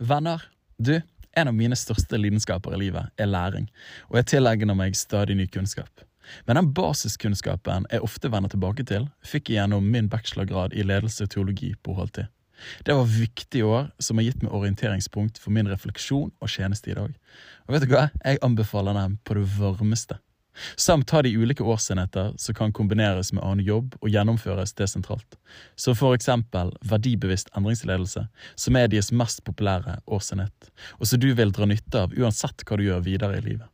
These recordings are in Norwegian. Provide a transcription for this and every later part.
Venner, du, en av mine største lidenskaper i livet er læring, og jeg tilegner meg stadig ny kunnskap. Men den basiskunnskapen jeg ofte vender tilbake til, fikk jeg gjennom min bachelorgrad i ledelse og teologi på HLT. Det var viktige år som har gitt meg orienteringspunkt for min refleksjon og tjeneste i dag. Og vet du hva? Jeg anbefaler dem på det varmeste. Samt ha de ulike årsenheter som kan kombineres med annen jobb og gjennomføres desentralt. Som for eksempel verdibevisst endringsledelse, som er deres mest populære årsenhet, og som du vil dra nytte av uansett hva du gjør videre i livet.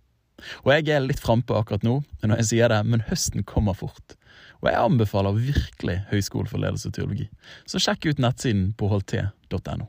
Og jeg er litt frampå akkurat nå når jeg sier det, men høsten kommer fort. Og jeg anbefaler virkelig Høgskolen for ledelse og teologi, så sjekk ut nettsiden på holdt.no.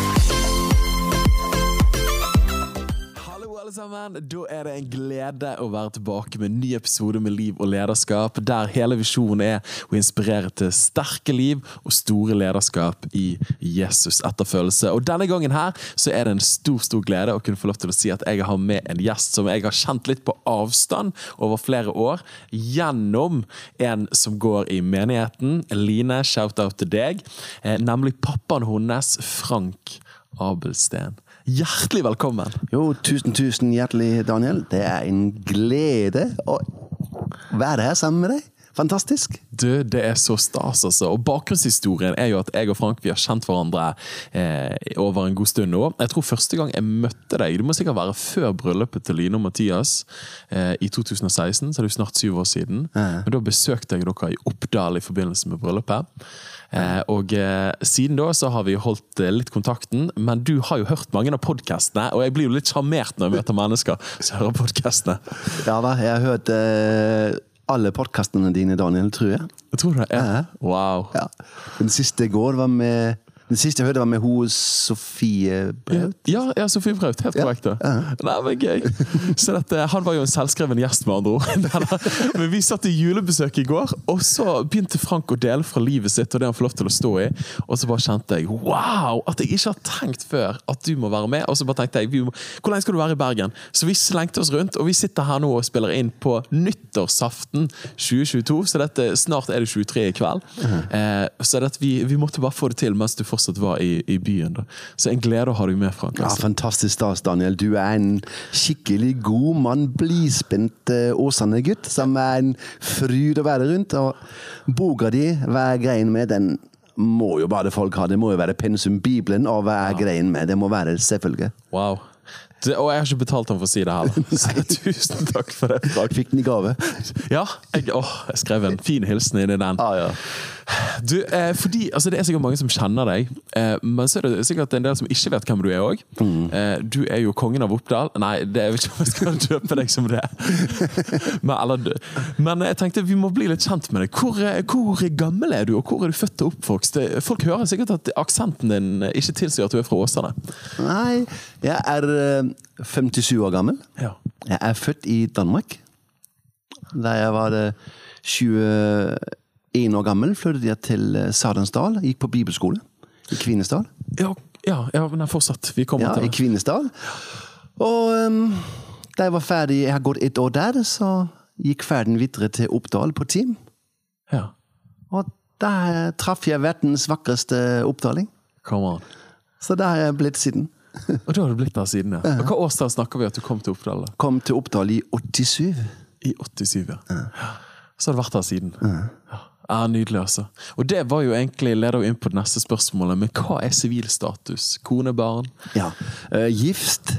Alle sammen. Da er det en glede å være tilbake med en ny episode med Liv og lederskap, der hele visjonen er å inspirere til sterke liv og store lederskap i Jesus etterfølelse. Og denne gangen her så er det en stor stor glede å kunne få lov til å si at jeg har med en gjest som jeg har kjent litt på avstand over flere år, gjennom en som går i menigheten. Line, shout-out til deg. Eh, nemlig pappaen hennes, Frank Abelsten. Hjertelig velkommen. Jo, tusen, tusen hjertelig, Daniel. Det er en glede å være her sammen med deg. Fantastisk. Du, Det er så stas, altså. Og Bakgrunnshistorien er jo at jeg og Frank vi har kjent hverandre eh, over en god stund nå. Jeg tror første gang jeg møtte deg, det må sikkert være før bryllupet til Line og Mathias eh, i 2016. Så det er jo snart syv år siden. Ja. Men Da besøkte jeg dere i Oppdal i forbindelse med bryllupet. Eh, og eh, Siden da så har vi holdt eh, litt kontakten, men du har jo hørt mange av podkastene. Og jeg blir jo litt sjarmert når jeg møter mennesker som hører podkastene. Ja da, jeg har hørt alle podkastene dine, Daniel, tror jeg. Jeg tror det, ja. Wow. Ja. Den siste i går var med den siste jeg hørte, var med hun Sofie Braut. Ja, ja Sofie Braut. Helt korrekt. Ja. Ja. Nei, men gøy. Så dette, Han var jo en selvskreven gjest, med andre ord. men Vi satt i julebesøk i går, og så begynte Frank å dele fra livet sitt og det han får lov til å stå i. Og så bare kjente jeg wow! At jeg ikke har tenkt før at du må være med. Og så bare tenkte jeg må, hvor lenge skal du være i Bergen? Så vi slengte oss rundt, og vi sitter her nå og spiller inn på nyttårsaften 2022. Så dette, snart er det 23 i kveld. -huh. eh, så dette, vi, vi måtte bare få det til mens du får fortsatt var i, i, byen. Da. Så en glede å ha deg med, Frank. Altså. Ja, fantastisk stas, Daniel. Du er en skikkelig god mann. Blidspent uh, Åsane-gutt som er en fryd å være rundt. Og boka di, hva er greien med den? må jo bare folk ha. Det må jo være pensum Bibelen, og hva er ja. greien med? Det må være selvfølgelig. Wow. Det, og jeg har ikke betalt ham for å si det heller. Så tusen takk for det. Frank. Fikk den i gave? Ja. Jeg, å, jeg skrev en fin hilsen inn i den. Ah, ja. Du, eh, fordi, altså Det er sikkert mange som kjenner deg, eh, men så er det sikkert en del som ikke vet hvem du er òg. Mm. Eh, du er jo kongen av Oppdal. Nei, det, jeg vet ikke om jeg skal døpe deg som det. men, eller, men, jeg tenkte vi må bli litt kjent med deg. Hvor, eh, hvor, gammel er du, og hvor er du født og oppvokst? Folk hører sikkert at aksenten din ikke tilsier at du er fra Åsane. Nei, jeg er 57 eh, år gammel. Ja. Jeg er født i Danmark. Da jeg var 20 eh, én år gammel flyttet jeg til eh, Sadensdal. Gikk på bibelskole i Kvinesdal. Ja, ja, ja men fortsatt. Vi kommer ja, til I Kvinesdal. Og um, da jeg var ferdig, jeg har gått et år der, så gikk ferden videre til Oppdal på team. Ja. Og der traff jeg verdens vakreste oppdaling. Come on. Så det har jeg blitt siden. og da har du blitt der siden, ja. Og Hva årstall snakker vi at du kom til Oppdal? Da? Kom til Oppdal i 87. I 87, ja. ja. Så har du vært der siden. Ja. Ja, Nydelig, altså. Og det var jo egentlig leder inn på det neste spørsmålet, men hva er sivilstatus? Kone, barn? Ja, uh, Gift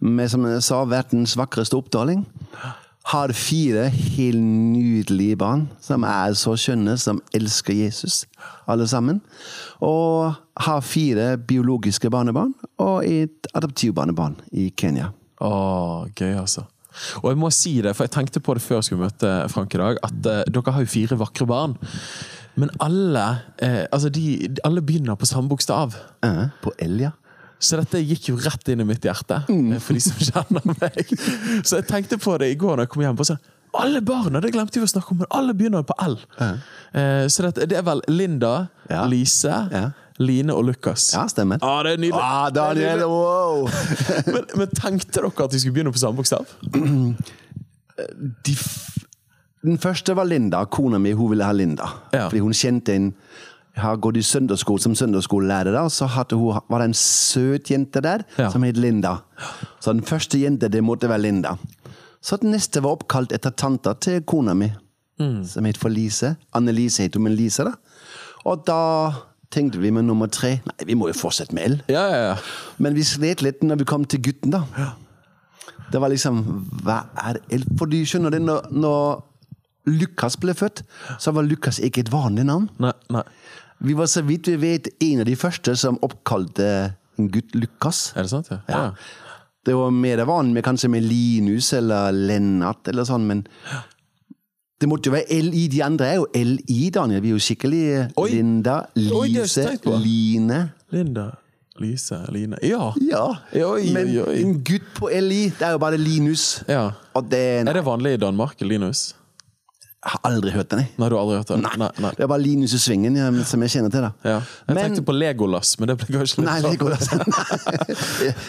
med, som jeg sa, verdens vakreste oppdaling. Har fire helt nydelige barn som er så skjønne, som elsker Jesus, alle sammen. Og har fire biologiske barnebarn og et adoptivbarnebarn i Kenya. Å, gøy, altså. Og jeg må si det, for jeg tenkte på det før jeg skulle møte Frank i dag, at uh, dere har jo fire vakre barn. Men alle, uh, altså de, alle begynner på samme bokstav. Uh, på L, ja. Så dette gikk jo rett inn i mitt hjerte, mm. for de som kjenner meg. Så jeg tenkte på det i går når jeg kom hjem. på sånn, alle barna! Det glemte vi å snakke om, men alle begynner på L. Uh. så det, det, er vel Linda, ja. Lise, ja. Line og Lukas. Ja, stemmer. Ah, det er nydelig. Ah, Daniel, wow! men, men tenkte dere at de skulle begynne på samme bokstav? De den første var Linda. Kona mi hun ville ha Linda. Ja. Fordi hun kjente en har gått i søndagsskole som søndagsskolelærer, og så hun, var det en søt jente der Ja. som het Linda. Så den første jente, det måtte være Linda. Så den neste var oppkalt etter tanta til kona mi, Mm. som het for Lise. Annelise het hun, men Lise, da. Og da tenkte vi med nummer tre Nei, vi må jo fortsette med L. Ja, ja, ja. Men vi slet litt når vi kom til gutten, da. Det var liksom Hva er L? For du skjønner det, når, når Lukas ble født, så var Lukas ikke et vanlig navn. Nei, nei. Vi var så vidt vi vet en av de første som oppkalte en gutt Lukas. Er det sant? Ja. Ja. Det var mer vanlig med kanskje med Linus eller Lennart eller sånn, men det måtte jo være LI. De andre er jo LI, Daniel. Vi er jo skikkelig eh, Oi. Linda, jeg Lise, Oi. Line. Linda, Lise, Line Ja. Ja, Oi, men oi, oi. en gutt på LI, det er jo bare Linus. ja. Og det Er det vanlig i Danmark? Linus? Jeg har aldri hørt den, jeg. Nei, du har aldri hørt det? Nei, nei, nei. Det er bare Linus i svingen ja, som jeg kjenner til. da. Ja. Jeg Men- tenkte på Legolas, men det ble kanskje litt Nei, Legolas. går altså.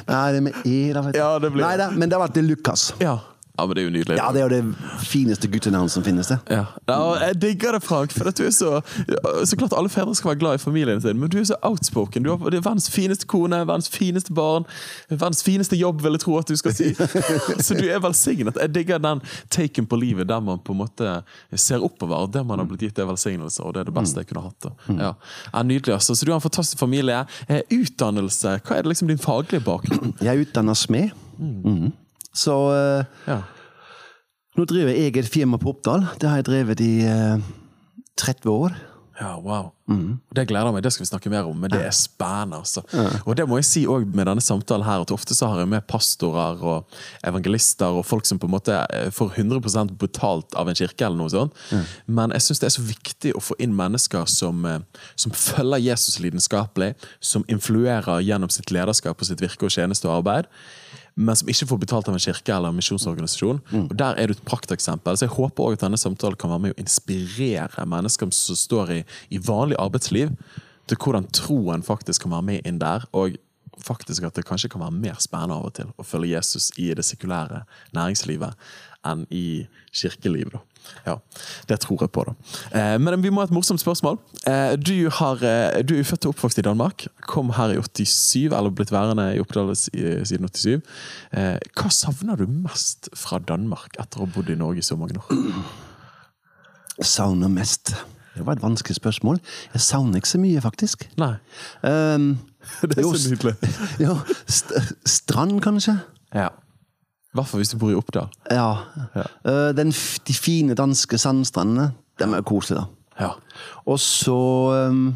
Nei, det er med E, da. vet du. Ja, det blir- Nei da, men det har vært det Lukas. Ja. Ja, men det er jo nydelig. Ja, det er jo det fineste guttenavnet som finnes. det. Ja. ja, jeg digger det, Frank. For at du er så Så klart alle fedre skal være glad i familien sin, men du er så outspoken. Du har det er verdens fineste kone, verdens fineste barn, verdens fineste jobb, vil jeg tro at du skal si. så du er velsignet. Jeg digger den taken på livet der man på en måte ser oppover. Det man har blitt gitt, er velsignelse, og det er det beste jeg kunne hatt. Ja. Ja, nydelig, altså. Så du har en fantastisk familie. Eh, Utdannelse, hva er det liksom din faglige bakgrunn? Jeg er utdanna smed. Mhm. Så eh, Ja. nå driver jeg eget firma på Oppdal. Det har jeg drevet i eh, 30 år. Ja, wow. Det gleder jeg meg, det skal vi snakke mer om, men det er spennende. altså. Og det må jeg si også med denne samtalen her, at ofte så har jeg med pastorer og evangelister og folk som på en måte eh, får 100 betalt av en kirke eller noe sånt. Men jeg syns det er så viktig å få inn mennesker som, eh, som følger Jesus lidenskapelig, som influerer gjennom sitt lederskap og sitt virke og tjeneste og arbeid. Men som ikke får betalt av en kirke eller en misjonsorganisasjon. Og Der er du et prakteksempel. Så jeg håper også at denne samtalen kan være med å inspirere mennesker som står i, i vanlig arbeidsliv, til hvordan troen faktisk kan være med inn der. Og faktisk at det kanskje kan være mer spennende av og til å følge Jesus i det sekulære næringslivet enn i kirkelivet. da. Ja, Det tror jeg på, da. Eh, men vi må ha et morsomt spørsmål. Eh, du, har, eh, du er født og oppvokst i Danmark. Kom her i 87, eller blitt værende i Oppdal siden 87. Eh, hva savner du mest fra Danmark etter å ha bodd i Norge i så mange år? Savner mest. Det var et vanskelig spørsmål. Jeg savner ikke så mye, faktisk. Nei, Um, det er så nydelig. jo, st strand, kanskje? Ja. Hvert fall hvis du bor i Oppdal. Ja. Eh, den, de fine danske sandstrandene, dem er koselige. Ja. Og så um,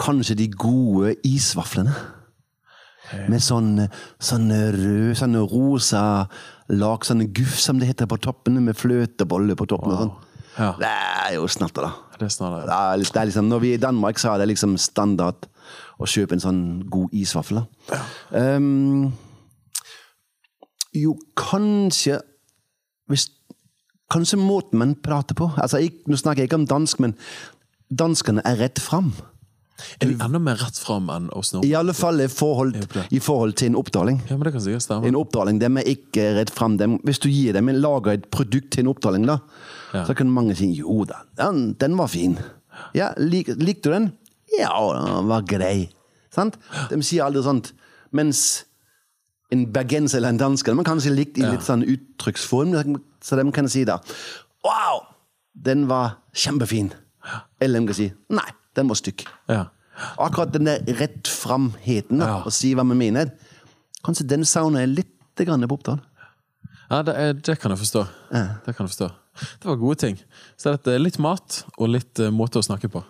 kanskje de gode isvaflene. Med sånn, sånn rød, sånn rosa lag, sånn guff som det heter på toppene, med fløteboller på toppen. og sånn. Ja. Det er jo snatter, da. Det er snart Det er, det er liksom, når vi er i Danmark, så er det liksom standard å kjøpe en sånn god isvaffel. da. Um, jo, kanskje hvis, Kanskje måten man prater på. Altså, jeg, Nå snakker jeg ikke om dansk, men danskene er rett fram. Er de enda mer rett fram enn oss nå? I alle fall i forhold, i forhold til en oppdaling. Ja, men det kan sikkert stemme. En oppdaling, dem er ikke rett fram. Hvis du gir dem, en lager et produkt til en oppdaling, da, Ja. så kan mange si jo da, den, den var fin. Ja, lik, Likte du den? Ja, den var grei. Sant? De sier aldri sånt. Mens en bergenser eller en dansk. man kan si likt i litt sånn uttrykksform, så de kan si da Wow! Den var kjempefin. Eller de kan si Nei, den var stygg. Ja. Akkurat den der rett framheten, Ja. å si hva vi mener, kanskje den savner jeg litt grann på Oppdal. Ja, det, er, det kan jeg forstå. Det kan jeg forstå. Det var gode ting. Så dette er litt mat og litt uh, måte å snakke på.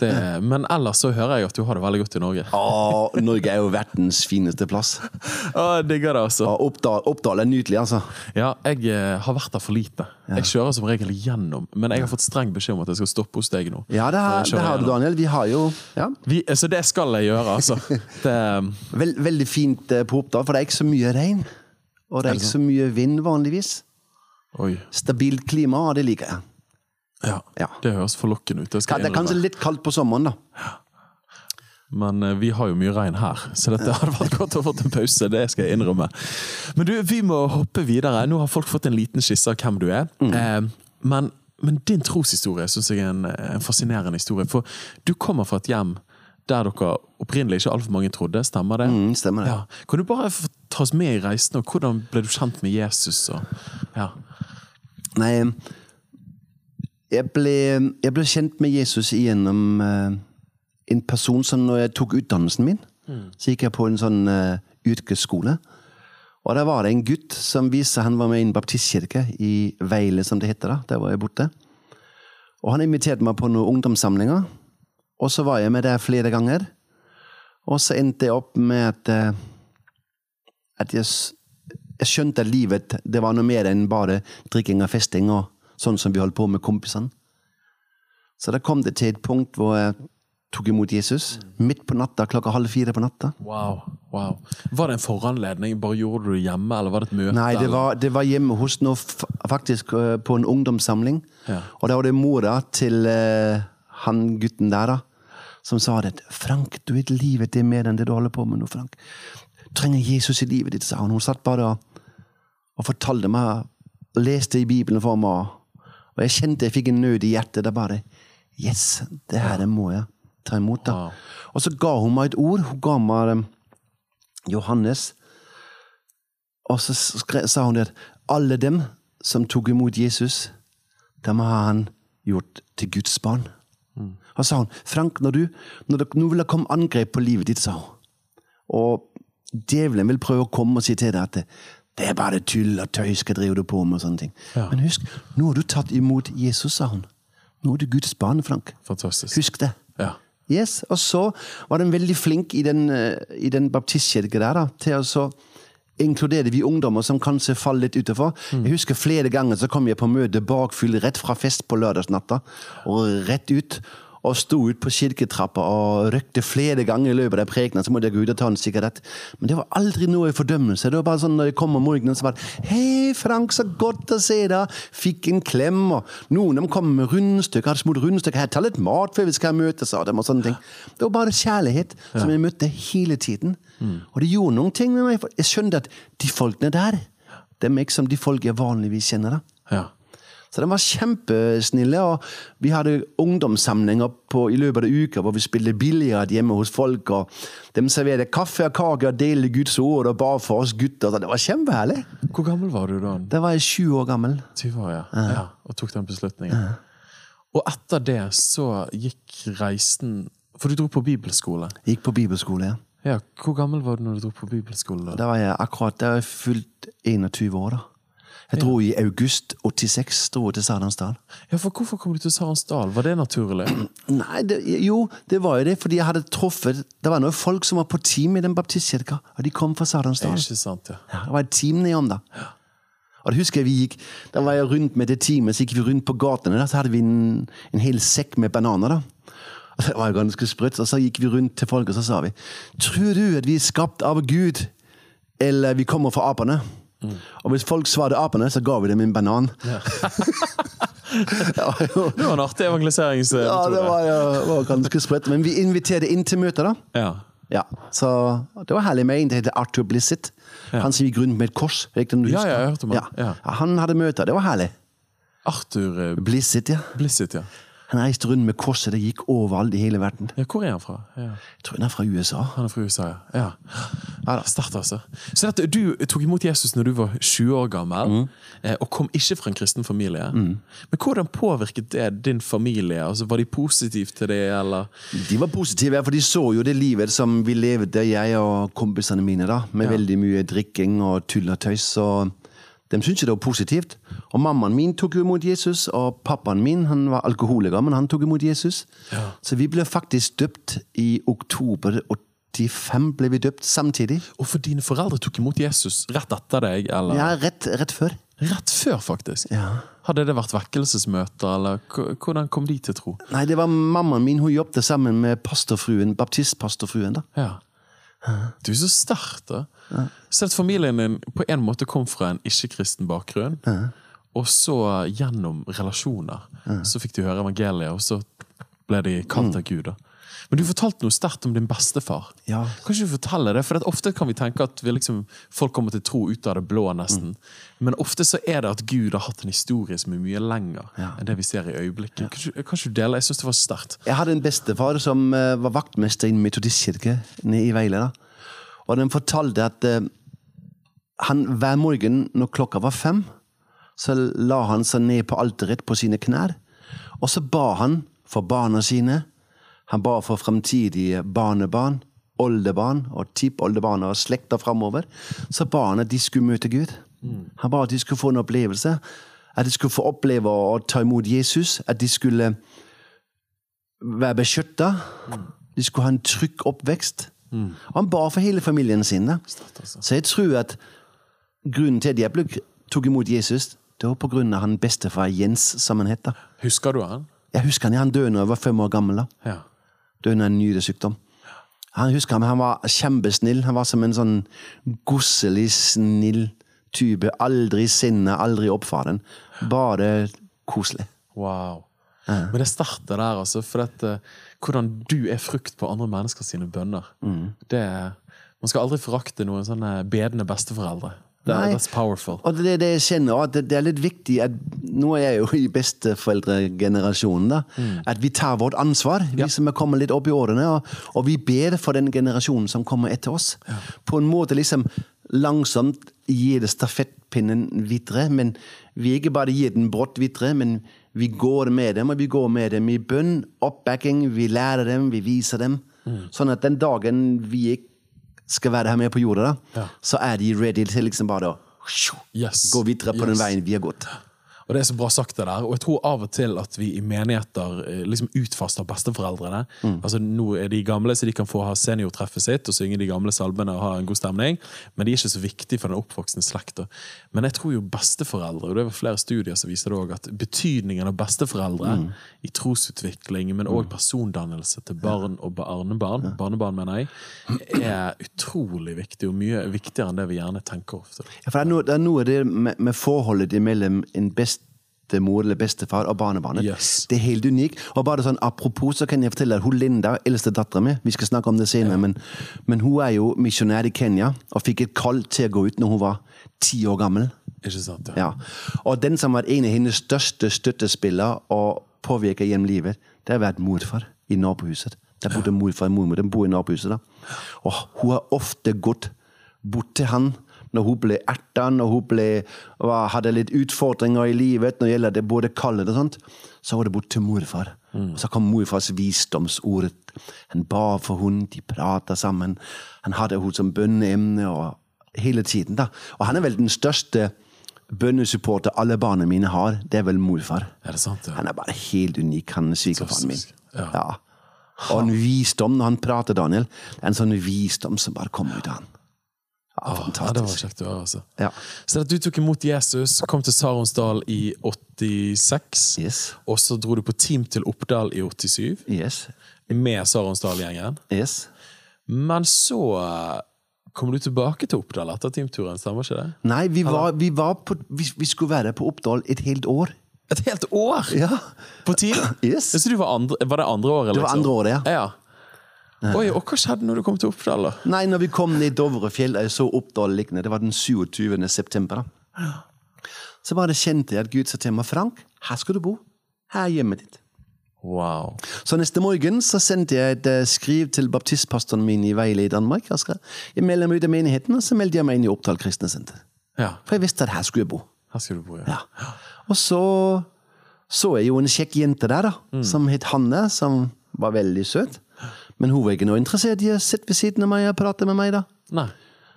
Det, men ellers så hører jeg at du har det veldig godt i Norge. Å, Norge er jo verdens fineste plass. Å, digger det, altså. Og Oppdal, Oppdal er nydelig, altså. Ja, jeg eh, har vært der for lite. Jeg kjører som regel gjennom, men jeg har fått streng beskjed om at jeg skal stoppe hos deg nå. Ja, det har, det har du. Daniel. Vi har jo ja, Vi, så det skal jeg gjøre, altså. Det, Vel, veldig fint eh, på Oppdal, for det er ikke så mye regn. Og det er ikke så mye vind vanligvis. oi. Stabilt klima, det liker jeg. Ja, Ja. det høres forlokkende ut. Det, skal Det er kanskje litt kaldt på sommeren, da. Men eh, vi har jo mye regn her, så dette hadde vært godt å få en pause. Det skal jeg innrømme. Men du, vi må hoppe videre. Nå har folk fått en liten skisse av hvem du er. Eh, men, men din troshistorie syns jeg er en, en fascinerende historie. For du kommer fra et hjem der dere opprinnelig ikke altfor mange trodde. Stemmer det? Mm, stemmer det. Ja. Kan du bare få ta oss med i reisen, og hvordan ble du kjent med Jesus? Og, ja. Nei, jeg ble, jeg ble kjent med Jesus gjennom uh, en person som når jeg tok utdannelsen min, så gikk jeg på en sånn uh, yrkesskole. Og der var det en gutt som viste han var med i en baptistkirke i Veile, som det heter da. Der var jeg borte. Og han inviterte meg på noen ungdomssamlinger. Og så var jeg med der flere ganger. Og så endte jeg opp med at, eh, at jeg, jeg skjønte at livet det var noe mer enn bare drikking og festing og sånn som vi holdt på med kompisene. Så da kom det til et punkt hvor jeg tok imot Jesus. Midt på natta, klokka halv fire på natta. Wow, wow. Var det en foranledning? Bare Gjorde du det hjemme, eller var det et møte? Nei, det var, det var hjemme hos noe, faktisk eh, på en ungdomssamling. Ja. Og da var det mora til uh, han gutten der, da, som sa det. 'Frank, du vet livet er mer enn det du holder på med nå, Frank. Du trenger Jesus i livet ditt', sa hun. Hun satt bare og, og fortalte meg, leste i Bibelen for meg. Og jeg kjente jeg fikk en nød i hjertet. Det bare Yes, det her må jeg ta imot, da. Og så ga hun meg et ord. Hun ga meg um, Johannes. Og så skre, sa hun det at alle dem som tok imot Jesus, dem har han gjort til Guds barn. Og sa hun, Frank, når du, når det, nå vil det komme angrep på livet ditt, sa hun. Og djevelen vil prøve å komme og si til deg at det, er bare tull og tøys hva driver du på med og sånne ting. Ja. Men husk, nå har du tatt imot Jesus, sa hun. Nå er du Guds barn, Frank. Fantastisk. Husk det. Ja. Yes, Og så var den veldig flink i den, eh, i den baptistkirken der da, til å så inkludere vi ungdommer som kanskje faller litt utenfor. Jeg husker flere ganger så kom jeg på møte bakfull rett fra fest på lørdagsnatta. Og rett ut. Og sto ut på kirketrappa og røkte flere ganger i løpet av prekenen. Så måtte jeg gå ut og ta en sigarett. Men det var aldri noe i fordømmelse. Det var bare sånn når jeg kom om morgenen, så bare Hei, Frank, så godt å se deg. Fikk en klem. Og noen av dem kom med rundstykker. Hadde smurt rundstykker. Her, ta litt mat før vi skal møtes, sa de. Og sånne ting. Det var bare kjærlighet som jeg møtte hele tiden. Og det gjorde noen ting med meg. Jeg skjønte at de folkene der, dem er ikke som de folk jeg vanligvis kjenner. da. ja. Så de var kjempesnille, og vi hadde ungdomssamlinger på, i løpet av uka hvor vi spilte biljard hjemme hos folk, og de serverte kaffe og kake og delte Guds ord og ba for oss gutter. Så det var kjempeherlig. Hvor gammel var du da? Da var jeg sju år gammel. 20 år, ja. ja. Og tok den beslutningen. Og etter det så gikk reisen For du dro på bibelskole. Gikk på bibelskole. ja. Ja, Hvor gammel var du når du dro på bibelskole? da? Da var jeg akkurat da var jeg fylt 21 år. da. Jeg dro i august 86 dro til Sardansdal. Ja, for Hvorfor kom du til Sarensdal? Var det naturlig? Nei, det, jo, det var jo det, fordi jeg hadde truffet Det var noen folk som var på team i den baptistkirka, og de kom fra Sardansdal. Ikke sant, ja. Ja, det var et team nedom, da. Og da husker jeg vi gikk, Da var jeg rundt med det teamet, så gikk vi rundt på gatene. da, Så hadde vi en, en hel sekk med bananer. da. Og Det var jo ganske sprøtt. Og så gikk vi rundt til folk og så sa vi Tror du at vi er skapt av Gud, eller vi kommer fra apene? Og hvis folk svarte apene, så ga vi dem en banan. det var jo Det var en artig evangeliseringsmetode. ja, det var, jo- var ganske sprøtt. Men vi inviterte inn til møter, da. Ja. Ja, så Det var herlig med en som heter Arthur Blissett. Han som gikk rundt med et kors. Ikke Ja, ja, jeg hørte om han. Ja. Ja. Ja, han hadde møter. Det var herlig. Arthur eh, Blissett, ja. Blissett, ja. Han reiste rundt med korset. Det gikk overalt i hele verden. ja. Hvor er han fra? Ja. Jeg tror han er fra USA. Han er fra USA, ja. ja. da, altså. Så dette, du tok imot Jesus når du var 20 år gammel, mm. og kom ikke fra en kristen familie. Men hvordan påvirket det din familie? Altså, Var de positive til det, eller? De var positive, for de så jo det livet som vi levde, jeg og kompisene mine, da, med veldig mye drikking og tull og tøys. Så de syntes det var positivt. Og mammaen min tok imot Jesus, og pappaen min han var alkoholiker, men han tok imot Jesus. Så vi ble faktisk døpt i oktober 85, ble vi døpt samtidig. Og for dine foreldre tok imot Jesus rett etter deg, eller? Ja, rett, rett før. Rett før, faktisk? Ja. Hadde det vært vekkelsesmøter, eller hvordan kom de til tro? Nei, det var mammaen min. Hun jobbet sammen med pastorfruen, baptistpastorfruen. da. Ja. Du er så sterk, da. Så at familien din på en måte kom fra en ikke-kristen bakgrunn, og så gjennom relasjoner så fikk de høre evangeliet, og så ble de kalt av Gud. da. Men du fortalte noe sterkt om din bestefar. Ja. Kan ikke du fortelle det? For ofte kan vi tenke at vi liksom, folk kommer til tro ut av det blå, nesten. Men ofte så er det at Gud har hatt en historie som er mye lenger Ja. enn det vi ser i øyeblikket. Ja. kan ikke du dele? Jeg syns det var sterkt. Jeg hadde en bestefar som eh, var vaktmester i en metodistkirke i Veile. Og den fortalte at eh, han hver morgen når klokka var fem, så la han seg ned på alteret på sine knær. Og så ba han for barna sine. Han ba for fremtidige barnebarn, oldebarn og tippoldebarn og slekter framover. Så ba han at de skulle møte Gud. Han ba at de skulle få en opplevelse. At de skulle få oppleve å ta imot Jesus. At de skulle være beskytta. De skulle ha en trygg oppvekst. Og han ba for hele familien sin. altså. Så jeg tror at grunnen til at jeg tok imot Jesus, det var på grunn av han bestefar Jens, som han het. Husker du han? Jeg husker han, han døde da jeg var fem år gammel. da. Ja. Døde av en nyresykdom. Han husker han, han var kjempesnill. Han var som en sånn gosselig, snill type. Aldri sinne, aldri oppfaren. Bare koselig. Wow. Men det starter der, altså. For at, eh, hvordan du er frukt på andre mennesker sine bønner. Det, man skal aldri forakte noen sånne bedende besteforeldre. Nei. that's powerful. Og det det jeg kjenner, at det, det er litt viktig at Nå er jeg jo i besteforeldregenerasjonen, da. At vi tar vårt ansvar, vi Ja. som er kommet litt opp i årene. Og, og vi ber for den generasjonen som kommer etter oss. På en måte liksom langsomt gir det stafettpinnen videre. Men vi ikke bare gir den brått videre, men vi går med dem, og vi går med dem i bønn, oppbacking. Vi lærer dem, vi viser dem. Sånn at den dagen vi ikke skal være her med på jorda, da, Ja. så er de ready til liksom bare å Yes. gå videre på den veien vi har gått. Og det er så bra sagt det der. Og jeg tror av og til at vi i menigheter eh, liksom utfaster besteforeldrene. Altså Nå er de gamle, så de kan få ha seniortreffet sitt og synge de gamle salmene og ha en god stemning. Men de er ikke så viktige for den oppvoksende slekta. Men jeg tror jo besteforeldre, og det er flere studier som viser det også, at betydningen av besteforeldre i trosutvikling, men òg persondannelse til barn og barnebarn, barnebarn mener jeg, er utrolig viktig, og mye viktigere enn det vi gjerne tenker ofte. Ja, for det er noe, det er noe det med, med forholdet mellom en bestemor eller bestefar og barnebarnet. Yes. Det er helt unikt. Og bare sånn Apropos så kan jeg fortelle at hun Linda, eldste dattera mi Vi skal snakke om det senere, men, men hun er jo misjonær i Kenya og fikk et kall til å gå ut når hun var ti år gammel. Ikke sant? Ja. Og den som var en av hennes største støttespillere og påvirker gjennom livet, det har vært morfar i nabohuset. Der bodde morfar og mormor. De bor i nabohuset. da. Og hun har ofte gått bort til han når hun ble erta, når hun ble, var, hadde litt utfordringer i livet når det gjelder det både kallet og sånt. Så var det bort til morfar. Og så kom morfars visdomsord. Han ba for henne, de prata sammen. Han hadde henne som bønneemne og hele tiden. da. Og han er vel den største bønnesupporter alle barna mine har. Det er vel morfar. Er det sant? Ja. Han er bare helt unik, han svigerfaren min. Ja. Ja. Og en visdom når han prater, Daniel. En sånn visdom som bare kommer ut av han. Ja, Ja, det var kjekt å høre. altså. Ja. Så at du tok imot Jesus, kom til Saronsdal i 86, Yes. og så dro du på team til Oppdal i 87, Yes. med Saronsdal-gjengen. Yes. Men så eh, kom du tilbake til Oppdal etter teamturen, stemmer ikke det? Nei, vi, var, vi, var på, vi, vi skulle være på Oppdal et helt år. Et helt år Ja. på team? Yes. Så du var, andre, var det andre året? Det var liksom? andre året, ja. ja. Oi, og hva skjedde når du kom til Oppdal? da? Nei, når vi kom ned Dovrefjell, jeg så Oppdal liggende, det var den 27. september. da. Så bare kjente jeg at Gud sa til meg, Frank, her skal du bo. Her er hjemmet ditt. Wow. Så neste morgen så sendte jeg et eh, skriv til baptistpastoren min i Veile i Danmark. Jeg, skrev, jeg melder meg ut av menigheten, og så meldte jeg meg inn i Oppdal kristne senter. Ja, For jeg visste at her skulle jeg bo. her skulle du bo, ja. Ja. Og så så jeg jo en kjekk jente der, da, som het Hanne, som var veldig søt. Men hun var ikke noe interessert i å sitte ved siden av meg og prate med meg. da. Nei.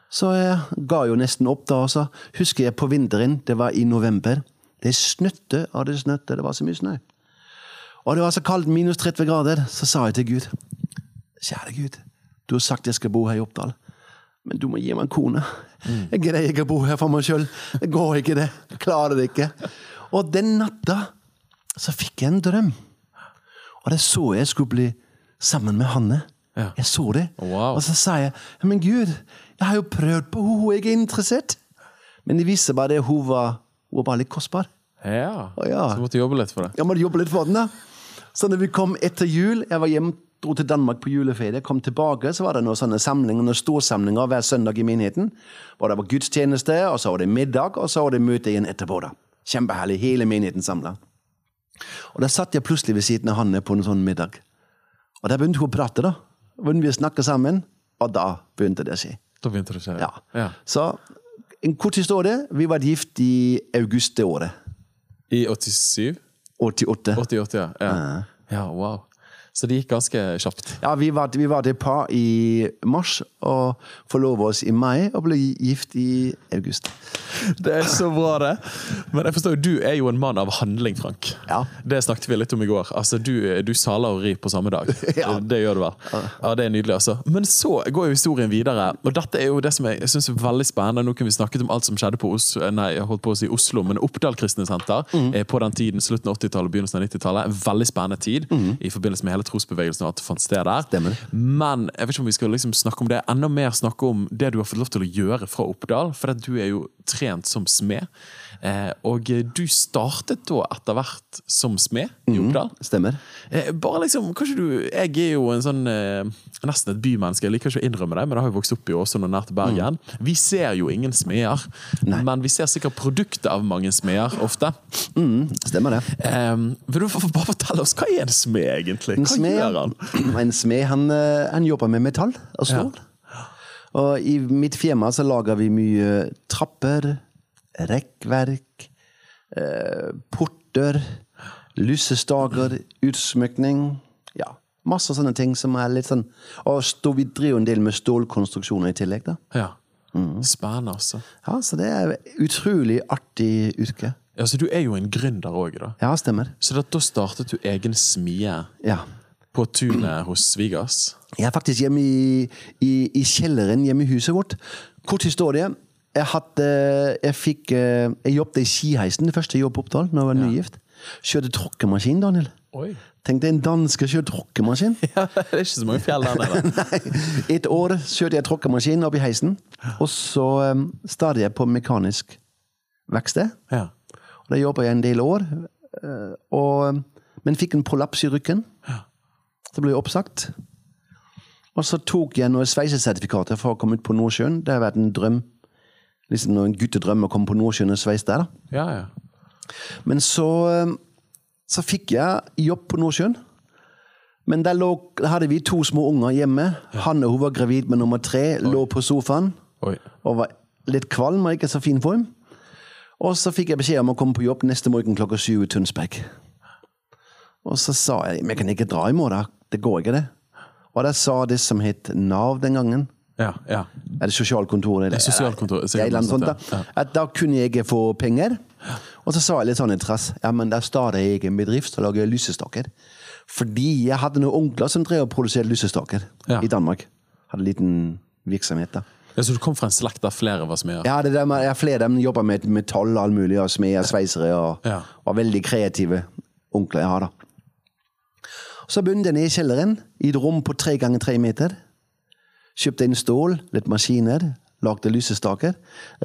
Så jeg ga jo nesten opp da. også. husker jeg på vinteren, det var i november. Det snøtte og det snøtte, det var så mye snø. Og det var så kaldt, minus 30 grader. Så sa jeg til Gud, kjære Gud, du har sagt jeg skal bo her i Oppdal. Men du må gi meg en kone. Jeg greier ikke å bo her for meg sjøl. Det går ikke, det. Jeg klarer det ikke. Og den natta så fikk jeg en drøm. Og det så jeg skulle bli sammen med Hanne. Ja. Jeg så det. Wow. Og så sa jeg men Gud, jeg har jo prøvd på henne, jeg er interessert. Men det viste bare det hun var, hun var bare litt kostbar. Ja. Og ja. Så du måtte jobbe litt for det? Jeg måtte jobbe litt for den. da. Så når vi kom etter jul, jeg var hjemme Dro til Danmark på juleferie, kom tilbake, så var det noen sånne samlinger, noen storsamlinger hver søndag i menigheten. Hvor det var gudstjeneste, og så var det middag, og så var det møte igjen etterpå. da. Kjempeherlig. Hele menigheten samla. Og da satt jeg plutselig ved siden av Hanne på en sånn middag. Og da begynte hun å prate, da. Begynte vi å snakke sammen, og da begynte det å skje. Da begynte det å skje. Ja. ja. Så en kort historie. Vi var gift i august det året. I 87? 88. 88, ja. ja. Ja, wow. Så det gikk ganske kjapt. Ja, vi var, vi var et par i mars og forlova oss i mai og ble gift i august. Det er så bra, det. Men jeg forstår jo, du er jo en mann av handling, Frank. Ja. Det snakket vi litt om i går. Altså, Du, du saler og rir på samme dag. Ja. Det gjør du vel. Ja, Det er nydelig, altså. Men så går jo historien videre. Og dette er jo det som jeg, jeg synes er veldig spennende. Nå kunne vi snakket om alt som skjedde på Oslo, nei, jeg holdt på å si Oslo, men Oppdal kristne senter mm. på den tiden, slutten av 80-tallet, begynnelsen av 90-tallet. En veldig spennende tid i forbindelse med hele trosbevegelsen og at det fant sted der. Stemmer. Men jeg vet ikke om vi skal liksom snakke om det. Enda mer snakke om det du har fått lov til å gjøre fra Oppdal. For at du er jo trent som smed. Eh, og du startet da etter hvert som smed i Oppdal. Stemmer. Eh, bare liksom, kanskje du, Jeg er jo en sånn eh, nesten et bymenneske. Jeg liker ikke å innrømme det, men jeg har jo vokst opp i Åsund og nært Bergen. Vi ser jo ingen smeder, men vi ser sikkert produktet av mange smeder ofte. Mm, stemmer det. Um, vil du bare fortelle oss, Hva er en smed, egentlig? Hva smed- gjør han? En smed han, han jobber med metall og stål. Og i mitt firma så lager vi mye trapper, rekkverk, eh, porter, lysestaker, utsmykning. Ja, masse sånne ting som er litt sånn Og stå, vi driver jo en del med stålkonstruksjoner i tillegg, da. Ja. Spennende, altså. Ja, Så det er utrolig artig yrke. Ja, så du er jo en gründer òg, da. Ja, stemmer. Så da, da startet du egen smie Ja. på tunet hos svigers? Jeg er faktisk hjemme i, i, i kjelleren hjemme i huset vårt. Kort historie. Jeg, hadde, jeg, fikk, eh, jeg jobbet i Skiheisen, det første jobb på Oppdal, når jeg var nygift. Kjørte tråkkemaskin, Daniel. Oi. Tenk deg en danske kjører tråkkemaskin. Ja, det er ikke så mange fjell der nede. Et år kjørte jeg tråkkemaskin opp i heisen, og så um, startet jeg på mekanisk verksted. Ja. Og Der jobba jeg en del år, eh, og, men fikk en prolaps i ryggen. Så ble jeg oppsagt. Og så tok jeg noen sveisesertifikater for å komme ut på Nordsjøen. Det har vært en drøm. Liksom en guttedrøm å komme på Nordsjøen og sveise der. da. ja, ja. Men så, eh, så fikk jeg jobb på Nordsjøen. Men der lå, hadde vi to små unger hjemme. Hanne hun var gravid med nummer tre, lå på sofaen Oi. og var litt kvalm og ikke så fin form. Og så fikk jeg beskjed om å komme på jobb neste morgen klokka syv i Tønsberg. Og så sa jeg men jeg kan ikke dra i morgen. Det går ikke, det. Og da sa det som het Nav den gangen, Ja, ja. er det sosialkontoret? Det er sosialkontoret, eller annet sånt, da. At da kunne jeg få penger. Og så sa jeg litt sånn i trass. Ja, men da starter jeg en bedrift og lager lysestaker. Fordi jeg hadde noen onkler som drev og produserte lysestaker Ja. i Danmark. Hadde en liten virksomhet da. ja. Så du kom fra en slekt der flere var smeder? Ja, det der med, ja, flere dem jobba med metall og all mulig, og smeder, sveisere, og, Ja. var veldig kreative onkler jeg har da. Så begynte jeg ned i kjelleren, i et rom på tre ganger tre meter. Kjøpte inn stål, litt maskiner, lagde lysestaker.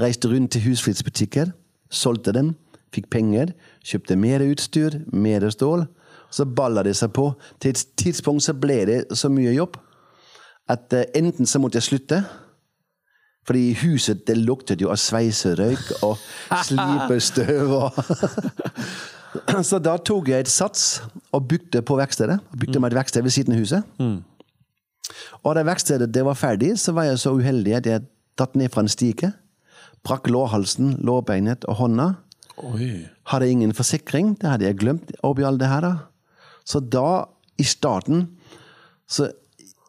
Reiste rundt til husflidsbutikker, solgte dem, fikk penger, kjøpte mer utstyr, mer stål. Så balla det seg på. Til et tidspunkt så ble det så mye jobb at eh, enten så måtte jeg slutte, fordi huset det luktet jo av sveiserøyk og slipestøv. Og så da tok jeg et sats og bygde på verkstedet. Bygde meg et verksted ved siden av huset. Og da verkstedet det var ferdig, så var jeg så uheldig at jeg datt ned fra en stige. Brakk lårhalsen, lårbeinet og hånda. Oi. Hadde ingen forsikring. Det hadde jeg glemt oppi alt det her. da. Så da, i starten, så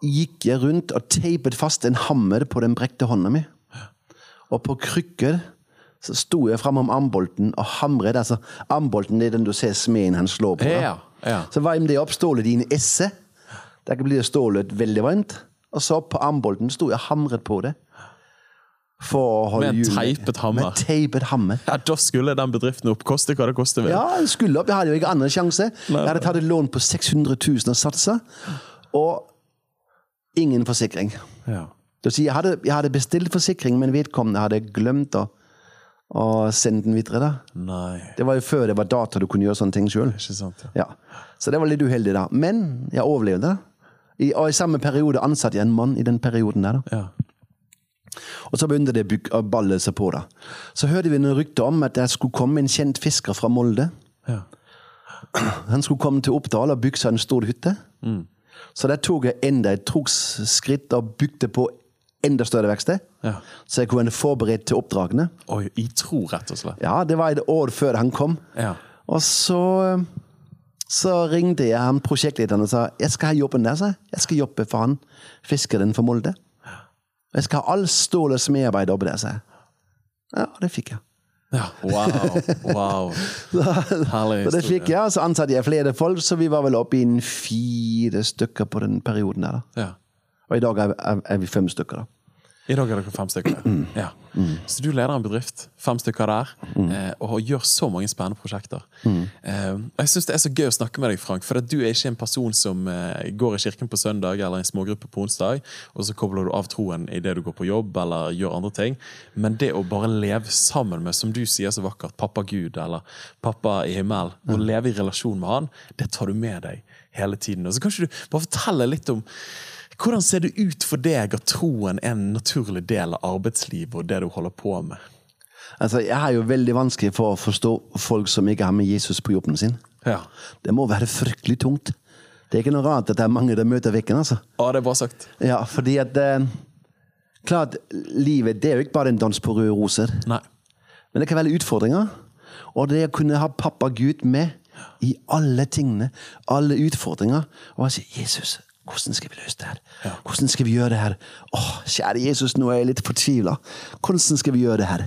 gikk jeg rundt og teipet fast en hammer på den brekte hånda mi. Og på krykker så sto jeg framom armbolten og hamret. altså Armbolten det er den du ser smeden han slår på. da. Ja, ja. Så varm det opp stålet i en esse. Der blir stålet veldig varmt. Og så på armbolten sto jeg og hamret på det. For å holde Med en teipet hammer. Med teipet hammer. Ja, Da skulle den bedriften opp. Koste hva det koste vil. Ja, jeg skulle opp. Jeg hadde jo ikke annen sjanse. Jeg hadde tatt et lån på 600 000 og satsa. Og ingen forsikring. Ja. Si, jeg, hadde, jeg hadde bestilt forsikring, men vedkommende hadde glemt å, å sende den videre. Nei, Det var jo før det var data du kunne gjøre sånne ting sjøl. Ja. Ja. Så det var litt uheldig, da. Men jeg overlevde. I, og i samme periode ansatte jeg en mann i den perioden der. da. Ja. Og så begynte det å balle seg på. da. Så hørte vi noen rykter om at det skulle komme en kjent fisker fra Molde. Ja. Han skulle komme til Oppdal og bygge seg en stor hytte. Så der tok jeg enda et skritt og bygde på enda større verksted. Ja. Så jeg kunne forberedt til oppdragene. Oi, i tro, rett og slett. Ja, det var et år før han kom. Ja. Og så, så ringte jeg han prosjektlederen og sa jeg skal ha jobben der. jeg. Skal jobbe for han fiskeren for Molde. Og jeg skal ha all Ståles og smedarbeid oppe der, jeg. Ja, det fikk jeg. ja. Wow. wow. Herlig Så det fikk jeg, og så ansatte jeg flere folk, så vi var vel oppe i fire stykker på den perioden der. da. Ja. Og i dag er vi fem stykker. da. I dag er dere fem stykker. Ja. Så du leder en bedrift, fem stykker der, eh, og gjør så mange spennende prosjekter. Eh, Jeg syns det er så gøy å snakke med deg, Frank, for at du er ikke en person som eh, går i kirken på søndag eller en smågruppe på onsdag, og så kobler du av troen idet du går på jobb eller gjør andre ting. Men det å bare leve sammen med, som du sier så vakkert, pappa Gud eller pappa i himmelen, og leve i relasjon med han, det tar du med deg hele tiden. Og så kan ikke du bare fortelle litt om hvordan ser det ut for deg at troen er en naturlig del av arbeidslivet og det du holder på med? Altså, Jeg har jo veldig vanskelig for å forstå folk som ikke har med Jesus på jobben sin. Ja. Det må være fryktelig tungt. Det er ikke noe rart at det er mange der møter vekken. altså. Ja, det er bra sagt. Ja, fordi at eh, Klart, livet det er jo ikke bare en dans på røde roser. Nei. Men det kan være utfordringer. Og det å kunne ha pappa Gud med i alle tingene, alle utfordringer, og si 'Jesus, hvordan skal vi løse det her? Hvordan skal vi gjøre det her?' 'Å, kjære Jesus, nå er jeg litt fortvila. Hvordan skal vi gjøre det her?'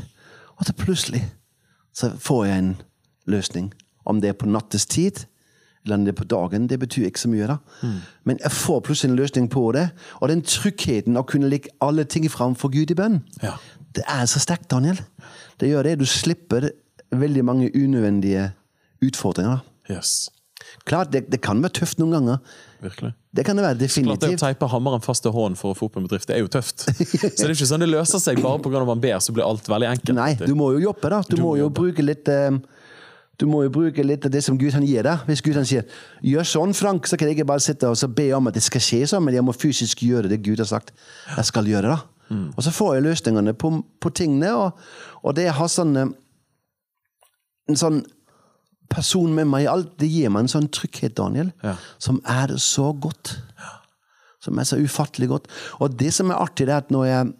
Og så plutselig så får jeg en løsning. Om det er på nattestid, eller om det er på dagen, det betyr ikke så mye. da. Men jeg får plutselig en løsning på det. Og den tryggheten å kunne legge alle ting fram for Gud i bønn, Ja. det er så sterkt, Daniel. Det gjør det. Du slipper veldig mange unødvendige utfordringer. Yes. Klart, det, det kan være tøft noen ganger. Virkelig. Det kan det være Klart det å teipe hammeren fast til hånden for å få opp en bedrift, det er jo tøft. Så det er ikke sånn det løser seg bare pga. man ber, så blir alt veldig enkelt. Nei, du må jo jobbe, da. Du, Du må må jo jobbe. bruke litt um, Du må jo bruke litt av det som Gud han gir deg. Hvis Gud han sier 'gjør sånn, Frank', så kan jeg ikke bare sitte og så be om at det skal skje sånn, men jeg må fysisk gjøre det Gud har sagt jeg skal gjøre. da. Og så får jeg løsningene på, på tingene, og, og det å ha sånn En sånn person med meg i alt, det gir meg en sånn trygghet, Daniel, Ja. som er så godt. Som er så ufattelig godt. Og det som er artig, det er at når jeg er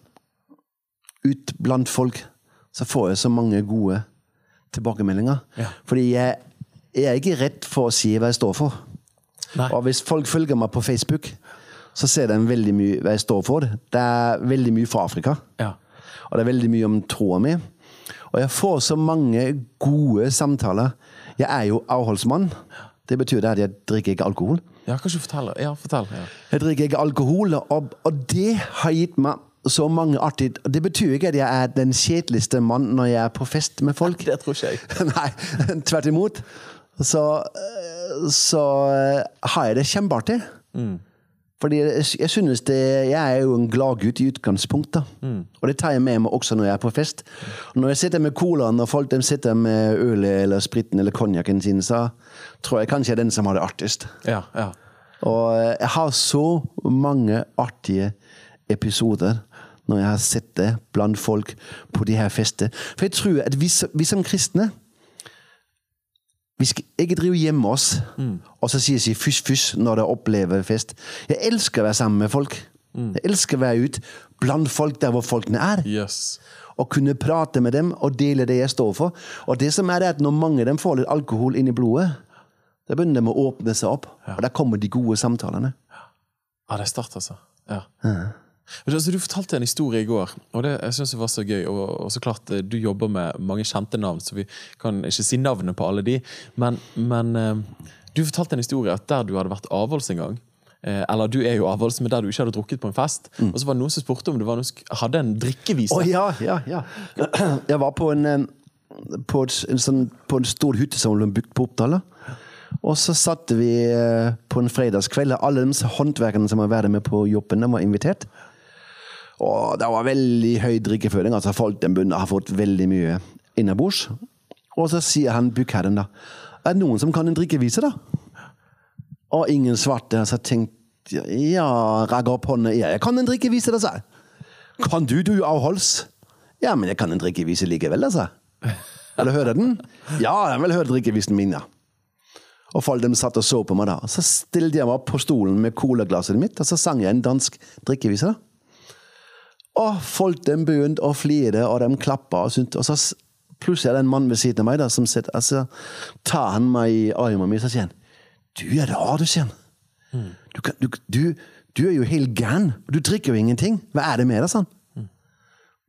ut blant folk, så får jeg så mange gode tilbakemeldinger. Ja. Fordi jeg, jeg er ikke redd for å si hva jeg står for. Nei. Og hvis folk følger meg på Facebook, så ser de veldig mye hva jeg står for. Det er veldig mye fra Afrika. Ja. Og det er veldig mye om troa mi. Og jeg får så mange gode samtaler. Jeg er jo avholdsmann. Det betyr det at jeg drikker ikke alkohol. ja, kanskje fortell. Ja, fortell. Ja. Jeg drikker ikke alkohol, og, og det har gitt meg så mange artige Det betyr ikke at jeg er den kjedeligste mann når jeg er på fest med folk. Det tror ikke jeg. Nei, tvert imot. Så, eh, så eh, har jeg det kjempeartig. Fordi jeg, synes det Jeg er jo en gladgutt i utgangspunktet. Og det tar jeg med meg også når jeg er på fest. Og når jeg sitter med colaen, og folk de sitter med ølet eller spriten eller konjakken sin, så tror jeg kanskje jeg er den som har det artigst. Ja, ja. Og eh, jeg har så mange artige episoder når jeg har sett det blant folk på de her festene. For jeg tror at vi, vi som kristne vi skal ikke drive hjemme oss og så sier si fysj, fysj når jeg opplever fest. Jeg elsker å være sammen med folk. Jeg elsker å være ute blant folk der hvor folkene er. Yes. Og kunne prate med dem og dele det jeg står for. Og det som er det at Når mange av dem får litt alkohol inn i blodet, da begynner de å åpne seg opp. Og der kommer de gode samtalene. Ja, det er sterkt, altså. Ja. Men Altså, du fortalte en historie i går, og det jeg synes jeg var så gøy. Og, og så klart, eh, Du jobber med mange kjente navn, så vi kan ikke si navnet på alle de. Men, men eh, du fortalte en historie at der du hadde vært avholds en gang eh, Eller du er jo avholds, men der du ikke hadde drukket på en fest. Og så var det noen som spurte om du noen hadde en drikkevise. Å ja, ja, ja. Jeg var på en, på et, en, sånn, på en stor hytte som ble bygd på Oppdal. Og så satt vi på en fredagskveld. Alle de håndverkerne som har vært med på jobben, de var invitert. Og det var veldig høy drikkeføring. altså Folk den begynner har fått veldig mye innabords. Og så sier han byggherren da Er det noen som kan en drikkevise, da? Og ingen svarte. Så tenkte Ja, rakk opp hånda. Ja, jeg kan en drikkevise, da, sa jeg. Kan du, du avholds? Ja, men jeg kan en drikkevise likevel, da, sa jeg. Eller du den? Ja, jeg vil høre drikkevisen min, ja. Og folk de satt og så på meg da. Så stilte jeg meg opp på stolen med colaglasset mitt, og så sang jeg en dansk drikkevise. da. Og folk de begynte å flire, og de klappa, og, og så plutselig er det en mann ved siden av meg da, som sitter, altså, tar han meg i armen min, så sier han, du er rar, du, sier han. Du, du, du, du er jo helt gæren, du drikker jo ingenting. Hva er det med deg, sånn?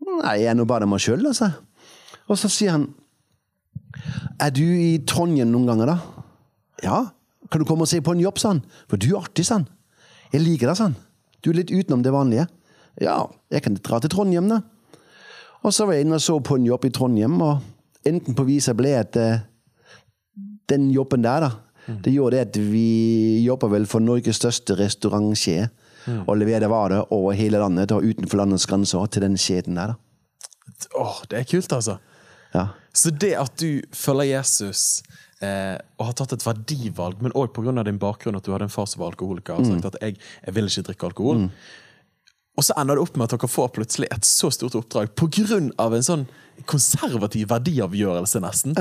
Nei, jeg er nå bare meg sjøl, altså. Og så sier han, er du i Trondheim noen ganger, da? Ja. Kan du komme og se på en jobb, sånn? For du er artig, sånn. Jeg liker deg, sånn. Du er litt utenom det vanlige. Ja, jeg kan dra til Trondheim, da. Og så var jeg inne og så på en jobb i Trondheim, og enten på viset ble at eh, den jobben der, da, det gjorde det at vi jobber vel for Norges største restaurantkjede. Og leverer varer over hele landet og utenfor landets grenser til den kjeden der. da. Åh, det er kult, altså. Ja. Så det at du følger Jesus eh, og har tatt et verdivalg, men òg pga. din bakgrunn, at du hadde en far som var alkoholiker, og sagt at jeg, jeg vil ikke drikke alkohol. Og så ender det opp med at dere får plutselig et så stort oppdrag pga. en sånn konservativ verdiavgjørelse, nesten.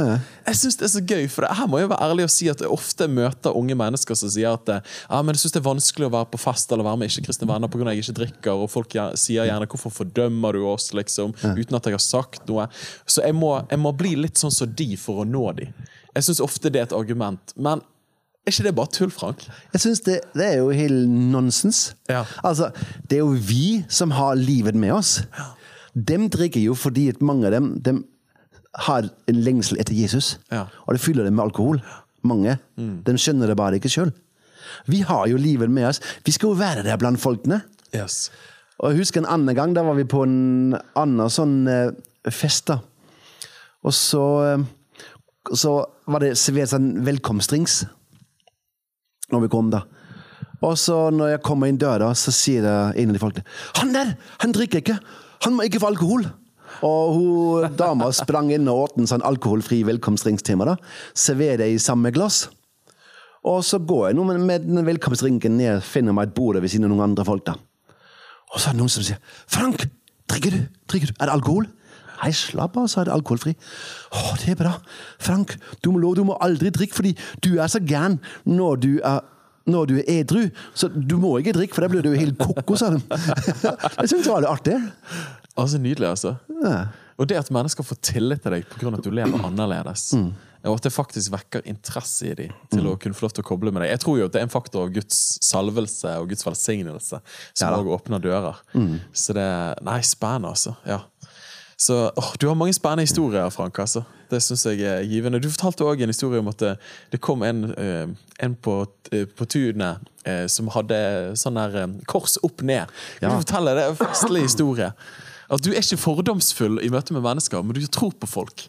Jeg syns det er så gøy, for det, her må jeg være ærlig og si at jeg ofte møter unge mennesker som sier at ja, men jeg syns det er vanskelig å være på fest eller være med ikke-kristne venner pga. jeg ikke drikker, og folk sier gjerne 'hvorfor fordømmer du oss', liksom, uten at jeg har sagt noe. Så jeg må, jeg må bli litt sånn som de for å nå de. Jeg syns ofte det er et argument. Men er ikke det bare tull, Frank? Jeg synes det, det er jo helt nonsens. Ja. Altså, det er jo vi som har livet med oss. Dem drikker jo fordi mange av dem, dem har en lengsel etter Jesus. Ja. Og det fyller dem med alkohol. Mange. De skjønner det bare ikke sjøl. Vi har jo livet med oss. Vi skal jo være der blant folkene. Yes. Og jeg husker en annen gang, da var vi på en annen sånn eh, fest. da. Og så, eh, så var det servert sånn velkomstdrinks når vi kom, da. Og så når jeg kommer inn døra, så sier en av de folkene Han der! Han drikker ikke! Han må ikke få alkohol! Og hun dama sprang inn og åt en sånn alkoholfri velkomstringstime. da. Serverer det i samme glass. Og så går jeg nå med, med den velkomstringen ned, finner meg et bord ved siden av noen andre folk. da. Og så er det noen som sier 'Frank, drikker du? Drikker du? Er det alkohol?' Nei, slapp av, sa er det alkoholfri. Å, det er bra. Frank, du må lov, du må aldri drikke, fordi du er så gæren når du er når du er edru, så du må ikke drikke, for da blir du jo helt koko, sa de. Jeg syns det var litt artig. Altså, Nydelig, altså. Og det at mennesker får tillit til deg pga. at du lever annerledes, og at det faktisk vekker interesse i dem til å kunne få lov til å koble med deg. Jeg tror jo at det er en faktor av Guds salvelse og Guds velsignelse som Ja da. også åpner dører. Så det Nei, spennende, altså. Ja. Så åh, Du har mange spennende historier, Frank. altså. Det syns jeg er givende. Du fortalte òg en historie om at det, det kom en, eh, en på, eh, på tunet eh, som hadde sånn der eh, kors opp ned. Ja. du fortelle? Det en festlig historie. Altså, Du er ikke fordomsfull i møte med mennesker, men du tror på folk.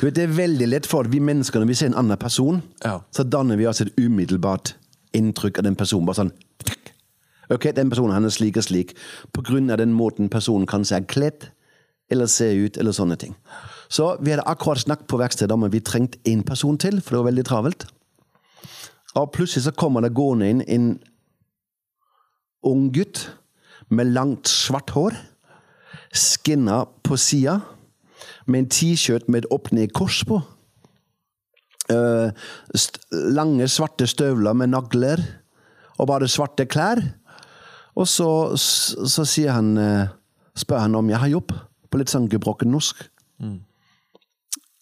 Du vet, Det er veldig lett for at vi mennesker når vi ser en annen person, Ja. så danner vi oss et umiddelbart inntrykk av den personen. bare sånn, Ok, den personen han er slik og slik på grunn av den måten personen kanskje er kledd eller se ut, eller sånne ting. Så vi hadde akkurat snakket på verkstedet om at vi trengte én person til, for det var veldig travelt. Og plutselig så kommer det gående inn en ung gutt med langt, svart hår, skinna på sida, med en T-skjørt med et opp-ned-kors på. Uh, lange, svarte støvler med nagler, og bare svarte klær. Og så, så han, uh, spør han om jeg har jobb, på litt sånn gebrokken norsk.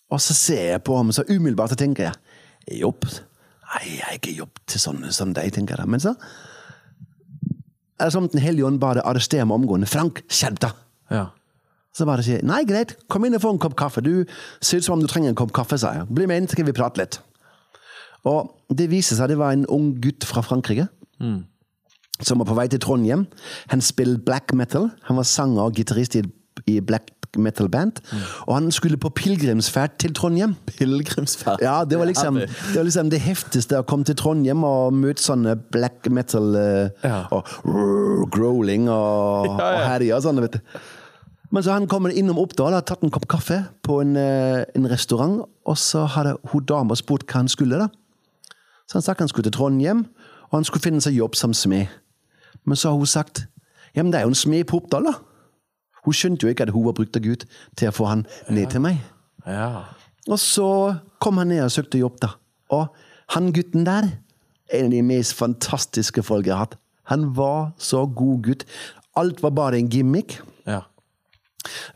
Og så ser jeg på ham, så umiddelbart så tenker jeg jobb? Nei, jeg har ikke jobb til sånne som deg, tenker jeg. Men så er det som Den hellige ånd bare arresterer meg omgående. Frank, skjerp deg! Ja. Så bare sier nei, greit, kom inn og få en kopp kaffe. Du ser ut som om du trenger en kopp kaffe, sa jeg. Bli med inn, så skal vi prate litt. Og det viser seg det var en ung gutt fra Frankrike. Som var på vei til Trondheim. Han spilte black metal. Han var sanger og gitarist i, i black metal band. Og han skulle på pilegrimsferd til Trondheim. Pilegrimsferd. Ja, det var liksom det, var liksom det heftigste å komme til Trondheim og møte sånne black metal eh, Ja. og rrr, growling og, Ja, ja. og herja og sånn. vet du. Men så han kommer innom Oppdal og har tatt en kopp kaffe på en, eh, en restaurant, og så hadde hun dama spurt hva han skulle. da. Så han sa han skulle til Trondheim, og han skulle finne seg jobb som smed. Men så har hun sagt ja, men det er jo en smed på Oppdal, da. Hun skjønte jo ikke at hun var brukt av Gud til å få han ned til meg. Ja. Og så kom han ned og søkte jobb, da. Og han gutten der er en av de mest fantastiske folk jeg har hatt. Han var så god gutt. Alt var bare en gimmick. Ja.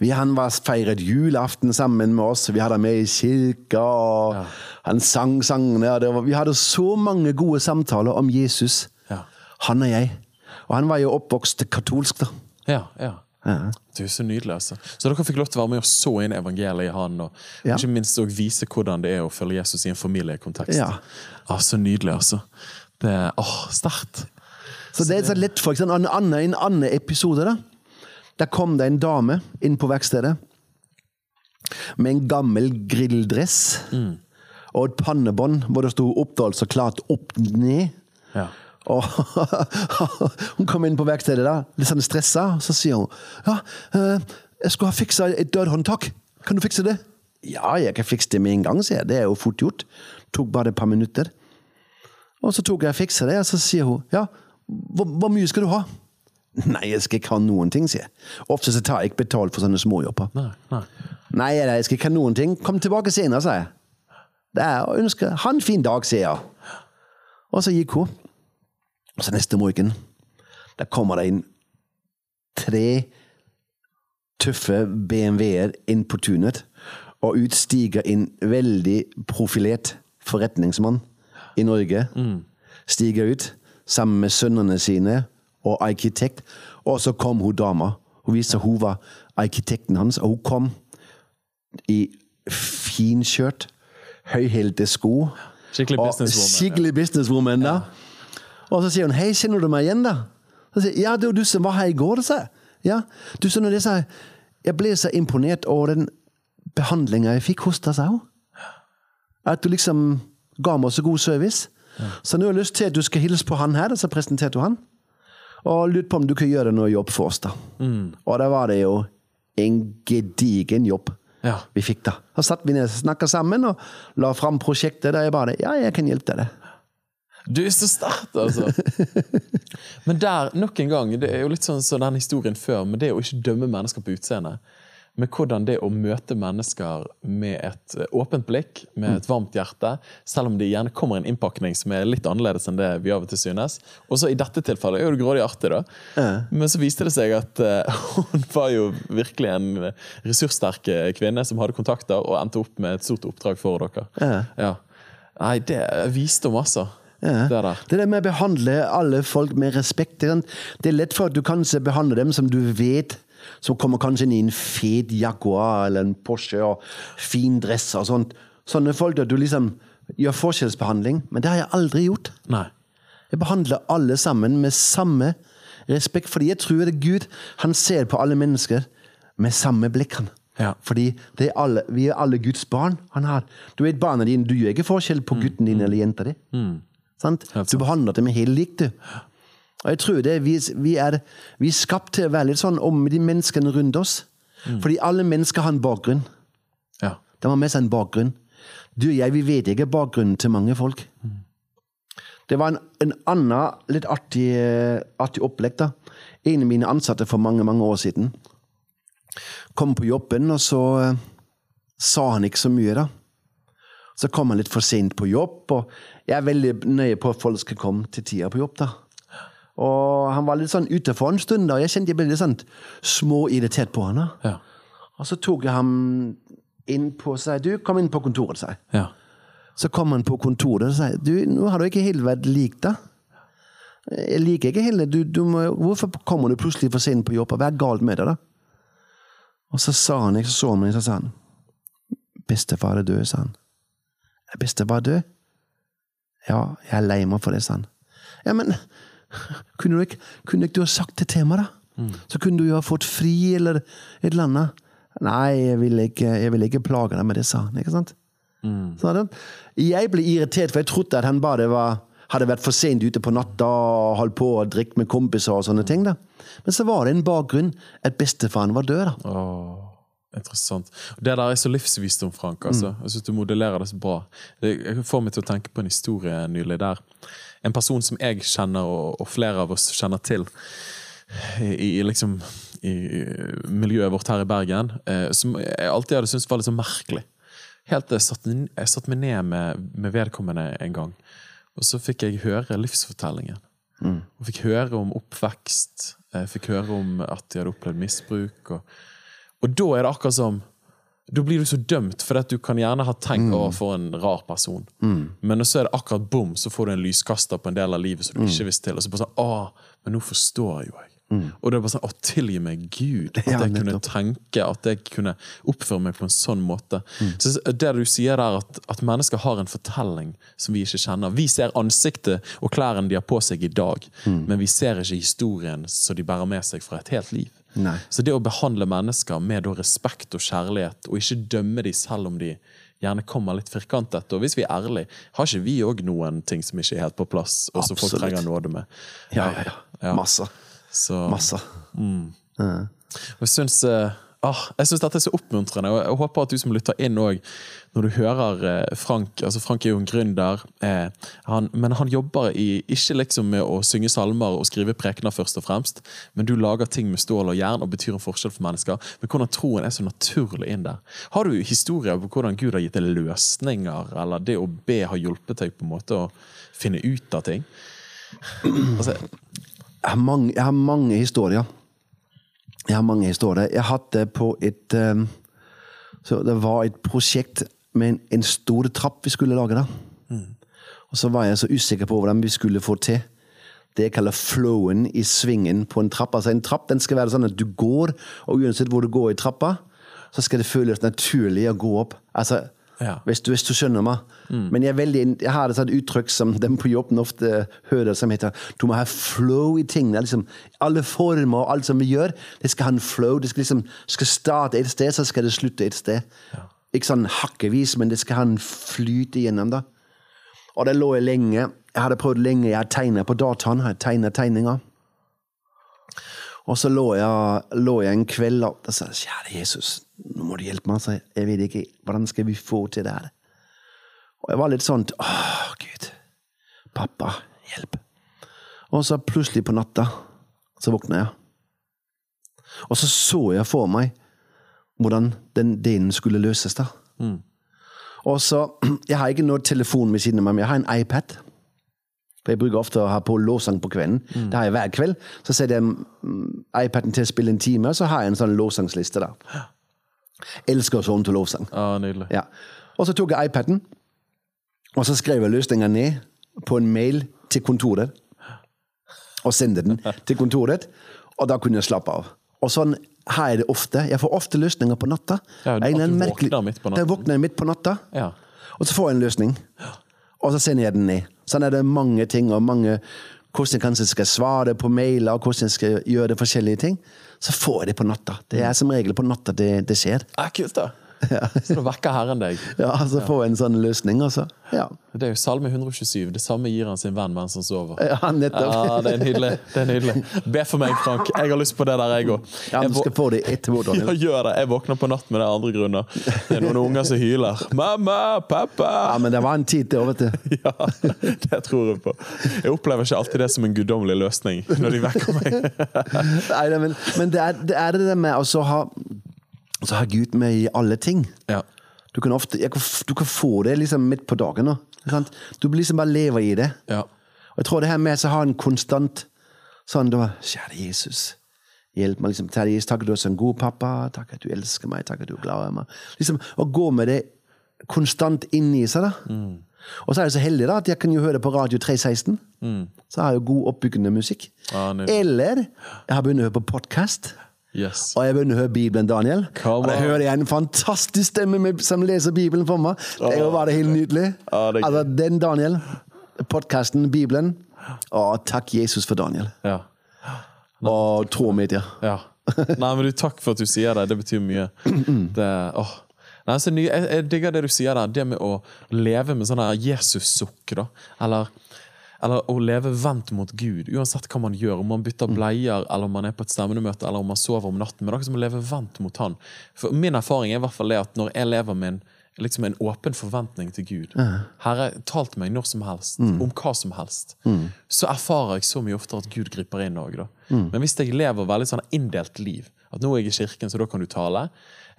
Vi, han var feiret julaften sammen med oss, vi hadde ham med i kirka, og Ja. han sang sangene. var, Vi hadde så mange gode samtaler om Jesus, Ja. han og jeg. Og han var jo oppvokst katolsk, da. Ja, ja. Det er så nydelig, altså. Så dere fikk lov til å være med og så inn evangeliet i han, og Ja. ikke minst også vise hvordan det er å følge Jesus i en familiekontekst. Ja. Ah, så nydelig, altså. Det er åh, sterkt. Så det er så lett for eksempel, en annen, en annen episode. da. Der kom det en dame inn på verkstedet med en gammel grilldress og et pannebånd hvor det sto 'Oppdal så klart opp ned'. Ja. Og Hun kom inn på verkstedet da, litt sånn stressa, så sier hun ja, eh, jeg skulle ha fiksa et dørhåndtak. Kan du fikse det? Ja, jeg kan fikse det med en gang, sier jeg. Det er jo fort gjort. Tok bare et par minutter. Og så tok jeg og fiksa det, og så sier hun ja, hvor, hvor mye skal du ha? Nei, jeg skal ikke ha noen ting, sier jeg. Ofte så tar jeg ikke betalt for sånne småjobber. Nei, nei. Nei, jeg skal ikke ha noen ting. Kom tilbake senere, sier jeg. Det er å ønske Ha en fin dag, sier jeg. Og så gikk hun. Og så neste morgen, der kommer det inn tre tøffe BMW-er inn på tunet, og ut stiger en veldig profilert forretningsmann i Norge. Stiger ut sammen med sønnene sine og arkitekt, og så kom hun dama. Hun viste hun var arkitekten hans, og hun kom i finskjørt, høyhælte sko. Skikkelig businesswoman, ja. Skikkelig businesswoman, da. Og så sier hun 'Hei, kjenner du meg igjen', da? Så sier 'Ja, det var du som var her i går', sa. Ja, du skjønner det, sa jeg. Ble så imponert over den behandlinga jeg fikk hos deg, sa hun. At du liksom ga meg så god service. Så nå har jeg lyst til at du skal hilse på han her, og så presenterte hun han. Og lurte på om du kunne gjøre noe jobb for oss, da. Og da var det jo en gedigen jobb Ja. vi fikk, da. Så satt vi ned og snakka sammen og la fram prosjektet der jeg bare Ja, jeg kan hjelpe deg. Du er så sterkt, altså! Men der, nok en gang, det er jo litt sånn som den historien før, men det å ikke dømme mennesker på utseendet. Men hvordan det å møte mennesker med et eh, åpent blikk, med et varmt hjerte, selv om det gjerne kommer en innpakning som er litt annerledes enn det vi av og til synes. Og så i dette tilfellet er det grådig artig, da. Men så viste det seg at eh, hun var jo virkelig en ressurssterk kvinne som hadde kontakter, og endte opp med et stort oppdrag for dere. Ja. Ja. Nei, det er visdom, altså. Ja. Det er Det der med å behandle alle folk med respekt Det er lett for at du kanskje behandler dem som du vet som kommer kanskje inn i en fet Jaguar eller en Porsche og fin dress og sånt. Sånne folk der du liksom gjør forskjellsbehandling. Men det har jeg aldri gjort. Nei. Jeg behandler alle sammen med samme respekt, fordi jeg tror det er Gud han ser på alle mennesker med samme blikk. han. Ja. Fordi det er alle, vi er alle Guds barn. Han har, du vet barna dine, du gjør ikke forskjell på gutten din eller jenta di. Sant? Du behandler dem helt likt, du. Og jeg tror det, vi, vi, er, vi er skapt til å være litt sånn om de menneskene rundt oss. Fordi alle mennesker har en bakgrunn. Ja. De har med seg en bakgrunn. Du og jeg, vi vet ikke bakgrunnen til mange folk. Det var en, en annen litt artig, eh, artig opplegg. da. En av mine ansatte for mange mange år siden kom på jobben, og så uh, sa han ikke så mye, da. Så kom han litt for sent på jobb, og jeg er veldig nøye på at folk skal komme til tida på jobb. da. Og han var litt sånn ute for en stund, da. og Jeg kjente jeg ble litt sånn småirritert på han. da. Ja. Og så tok jeg ham inn på seg. du, kom inn på kontoret. sa jeg. Ja. Så kom han på kontoret og sa du, nå har du ikke helt vært lik da. Jeg liker ikke heller. Du, du må, hvorfor kommer du plutselig for sent på jobb? Hva er galt med deg, da? Og så sa han, jeg så meg, så sa han Bestefar er død, sa han. Er bestefar død? Ja, jeg er lei meg for det, sa han. Ja, men kunne du ikke, kunne ikke du ha sagt det til meg, da? Så kunne du jo ha fått fri, eller et eller annet. Nei, jeg vil ikke, jeg vil ikke plage deg med det, sa han. ikke sant? Så hadde Jeg ble irritert, for jeg trodde at han bare var, hadde vært for sent ute på natta og holdt på å drikke med kompiser og sånne ting. da. Men så var det en bakgrunn at bestefaren var død. da. Åh, interessant. Det der er så livsvisdom, Frank. Altså. Jeg synes du modellerer det så bra. Det får meg til å tenke på en historie nylig der en person som jeg kjenner, og, og flere av oss kjenner til, i, i liksom i miljøet vårt her i Bergen, eh, som jeg alltid hadde syntes var litt så merkelig. Helt til jeg satte, jeg satte meg ned med, med vedkommende en gang, og så fikk jeg høre livsfortellingen. Og fikk høre om oppvekst, jeg fikk høre om at de hadde opplevd misbruk. Og, og da er det akkurat som Da blir du så dømt, for at du kan gjerne ha tenkt å få en rar person. Men så er det akkurat bom, så får du en lyskaster på en del av livet som du ikke visste til. Og så bare sånn, ah, men nå forstår jo jeg. Og det er bare sånn, å tilgi meg Gud, at jeg kunne tenke, at jeg kunne oppføre meg på en sånn måte. Så det du sier der, at, at mennesker har en fortelling som vi ikke kjenner. Vi ser ansiktet og klærne de har på seg i dag, men vi ser ikke historien som de bærer med seg fra et helt liv. Nei. Så det å behandle mennesker med respekt og kjærlighet, og ikke dømme dem selv om de gjerne kommer litt firkantet, og hvis vi er ærlige, har ikke vi òg noen ting som ikke er helt på plass, og som folk trenger nåde med? Ja, ja, ja. Ja. Masse. Så, Masse. og jeg syns eh, ah, jeg synes dette er så oppmuntrende, og jeg håper at du som lytter inn òg, når du hører eh, Frank altså Frank er jo en gründer, eh, han, men han jobber i, ikke liksom med å synge salmer og skrive prekener først og fremst, men du lager ting med stål og jern og betyr en forskjell for mennesker. Men hvordan troen er så naturlig inn der. Har du historier på hvordan Gud har gitt deg løsninger, eller det å be har hjulpet deg på en måte å finne ut av ting? Altså, Jeg har mange, jeg har mange historier. Jeg har mange historier. Jeg hadde på et um, Så det var et prosjekt med en, en stor trapp vi skulle lage. da. Og så var jeg så usikker på hvordan vi skulle få til det jeg kaller flowen i svingen på en trapp. Altså En trapp den skal være sånn at du går, og uansett hvor du går i trappa, så skal det føles naturlig å gå opp. Altså, Ja. hvis, du, hvis du skjønner meg. Men jeg, veldig, jeg har et sånt uttrykk som de på jobben ofte hører, som heter du må ha flow i tingene. Liksom, alle former og alt som vi gjør, det skal ha en flow. Det skal, liksom, skal starte et sted, så skal det slutte et sted. Ikke sånn hakkevis, men det skal ha en flyt igjennom. da. Og det lå jeg lenge. Jeg hadde prøvd lenge. Jeg har tegnet på dataen. Jeg tegna tegninger. Og så lå jeg, lå jeg en kveld og sa kjære Jesus, nå må du hjelpe meg. Så jeg vet ikke, Hvordan skal vi få til det her? Og jeg var litt sånn Åh, Gud. Pappa, hjelp. Og så plutselig på natta så våkna jeg. Og så så jeg for meg hvordan den delen skulle løses. da. Og så, Jeg har ikke noe telefon ved siden av meg, men jeg har en iPad. For Jeg bruker ofte å ha på låssang på kvelden. Det har jeg hver kveld. Så setter jeg mm, iPaden til å spille en time, og så har jeg en sånn låssangsliste. da. Elsker sånn til lovsang. ah, nydelig. Ja. Og så tok jeg iPaden, og så skrev jeg løsninga ned på en mail til kontoret. Og sendte den til kontoret, og da kunne jeg slappe av. Og sånn har jeg det ofte. Jeg får ofte løsninger på natta. Ja, Jeg du en merkelig- våkner midt på natta. Jeg våkner midt på natta, Ja. og så får jeg en løsning. Og så sender jeg den ned. Sånn er det mange ting, og mange hvordan jeg kanskje skal svare på mailer, og hvordan jeg skal gjøre det forskjellige ting. Så får jeg det på natta. Det er som regel på natta det, det skjer. Ja, kult, da. Så du vekker Herren deg. Ja, så får få en sånn løsning, altså. Ja. Det er jo Salme 127. Det samme gir han sin venn mens han sover. Ja, nettopp. Ja, det er nydelig. det er nydelig. Be for meg, Frank. Jeg har lyst på det der, jeg òg. Ja, du skal få det etterpå, Ja, Daniel. gjør det. Jeg våkner på natt med det av andre grunner. Det er noen unger som hyler. 'Mamma! Pappa!' Ja, men det var en tid til, vet du. Ja, det tror jeg på. Jeg opplever ikke alltid det som en guddommelig løsning når de vekker meg. Nei, nei, men, men det, er, det er det med å så ha, så har Gud med i alle ting. Ja. Du kan, ofte, kan du kan få det liksom midt på dagen. nå? Du blir liksom bare lever i det. Ja. Og jeg tror det her med å ha en konstant sånn da, Kjære Jesus, hjelp meg. liksom, Kjære Jesus, Takk at du er så en god pappa. Takk at du elsker meg. Takk at du er glad i meg. Liksom, Å gå med det konstant inni seg. da. Og så er jeg så heldig da, at jeg kan jo høre det på Radio 316. Så har jeg jo god oppbyggende musikk. Ah. Eller jeg har begynt å høre på podkast. Yes. Og jeg begynner å høre Bibelen, Daniel. Og da hører jeg en fantastisk stemme med, som leser Bibelen for meg. Det er jo bare helt nydelig. Det altså, den Daniel, podkasten, Bibelen. Og takk Jesus for Daniel. Ja. Og trådmedia. ja. Nei, men du, takk for at du sier det. Det betyr mye. Det, åh. Nei, så jeg, jeg digger det du sier der. Det med å leve med sånn Jesus-sukk. Eller, eller å leve vendt mot Gud. Uansett hva man gjør. Om man bytter bleier, eller om man er på et stemmemøte, eller om man sover om natten. Men det er akkurat som å leve vendt mot Han. For Min erfaring er i hvert fall det at når jeg lever med en, liksom en åpen forventning til Gud. Herre, tal til meg når som helst, Mm. om hva som helst. Så erfarer jeg så mye oftere at Gud griper inn òg. Mm. Men hvis jeg lever veldig sånn inndelt liv, at nå er jeg i kirken, så da kan du tale,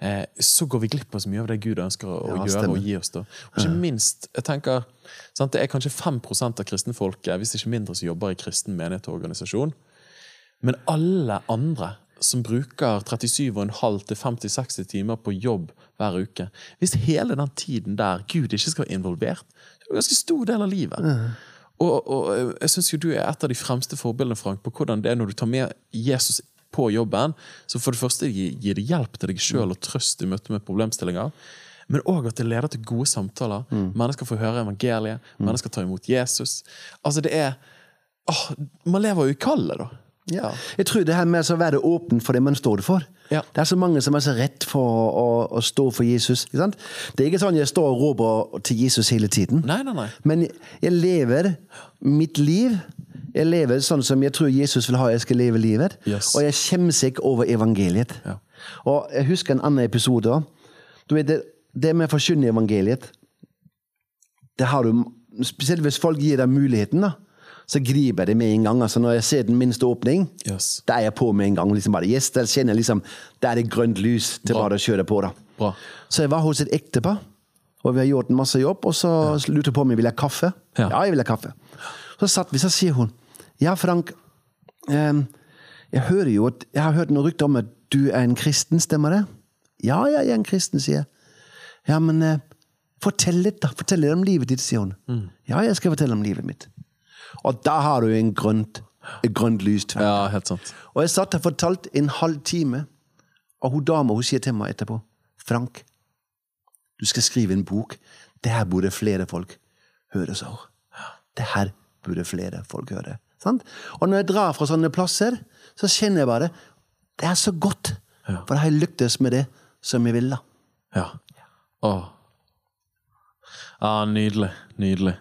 eh, så går vi glipp av så mye av det Gud ønsker å, Ja, gjøre og gi oss. da. Og ikke minst, jeg tenker, sant, Det er kanskje 5 av kristenfolket, hvis ikke mindre, som jobber i kristen menighet og organisasjon. Men alle andre som bruker 37,5-50-60 timer på jobb hver uke Hvis hele den tiden der Gud ikke skal være involvert, det er en ganske stor del av livet. Og, og jeg syns jo du er et av de fremste forbildene Frank, på hvordan det er når du tar med Jesus på jobben. Så for det første gir det hjelp til deg sjøl og trøst i møte med problemstillinger. Men òg at det leder til gode samtaler. Mennesker får høre evangeliet. Mennesker tar imot Jesus. Altså det er åh, Man lever jo i kallet, da. Ja. Jeg tror det her med å være åpen for det man står for. Ja. Det er så mange som er så redd for å, å stå for Jesus. Det er ikke sånn jeg står og roper til Jesus hele tiden. Nei, nei, nei. Men jeg lever mitt liv. Jeg lever sånn som jeg tror Jesus vil ha jeg skal leve livet. Yes. Og jeg skjemmer ikke over evangeliet. Ja. Og jeg husker en annen episode. Du vet, det, det med å forkynne evangeliet det har du, Spesielt hvis folk gir deg muligheten, da, så griper jeg det med en gang. altså Når jeg ser den minste åpning, Yes. da er jeg på med en gang. liksom bare, yes, Der kjenner jeg liksom, der er det grønt lys til bare å kjøre på. da. Bra. Så jeg var hos et ektepar, og vi har gjort en masse jobb. Og så lurte jeg på om jeg ville ha kaffe. Ja. Ja, jeg vil ha kaffe. Så satt vi, så sier hun Ja, Frank, ehm, jeg hører jo at, jeg har hørt noen rykte om at du er en kristen, stemmer det? Ja, jeg er en kristen, sier jeg. Ja, men eh, fortell litt, da. Fortell litt om livet ditt, sier hun. Ja, jeg skal fortelle om livet mitt. Og da har du en grønt, et grønt lys. Ja, helt sant. Og jeg satt og fortalte en halv time, og hun dama hun sier til meg etterpå Frank, du skal skrive en bok. Det her burde flere folk høre. så. Det her burde flere folk høre. Sant? Og når jeg drar fra sånne plasser, så kjenner jeg bare Det er så godt. For da har jeg lyktes med det som jeg ville. Ja. Åh. Ja, nydelig. Nydelig.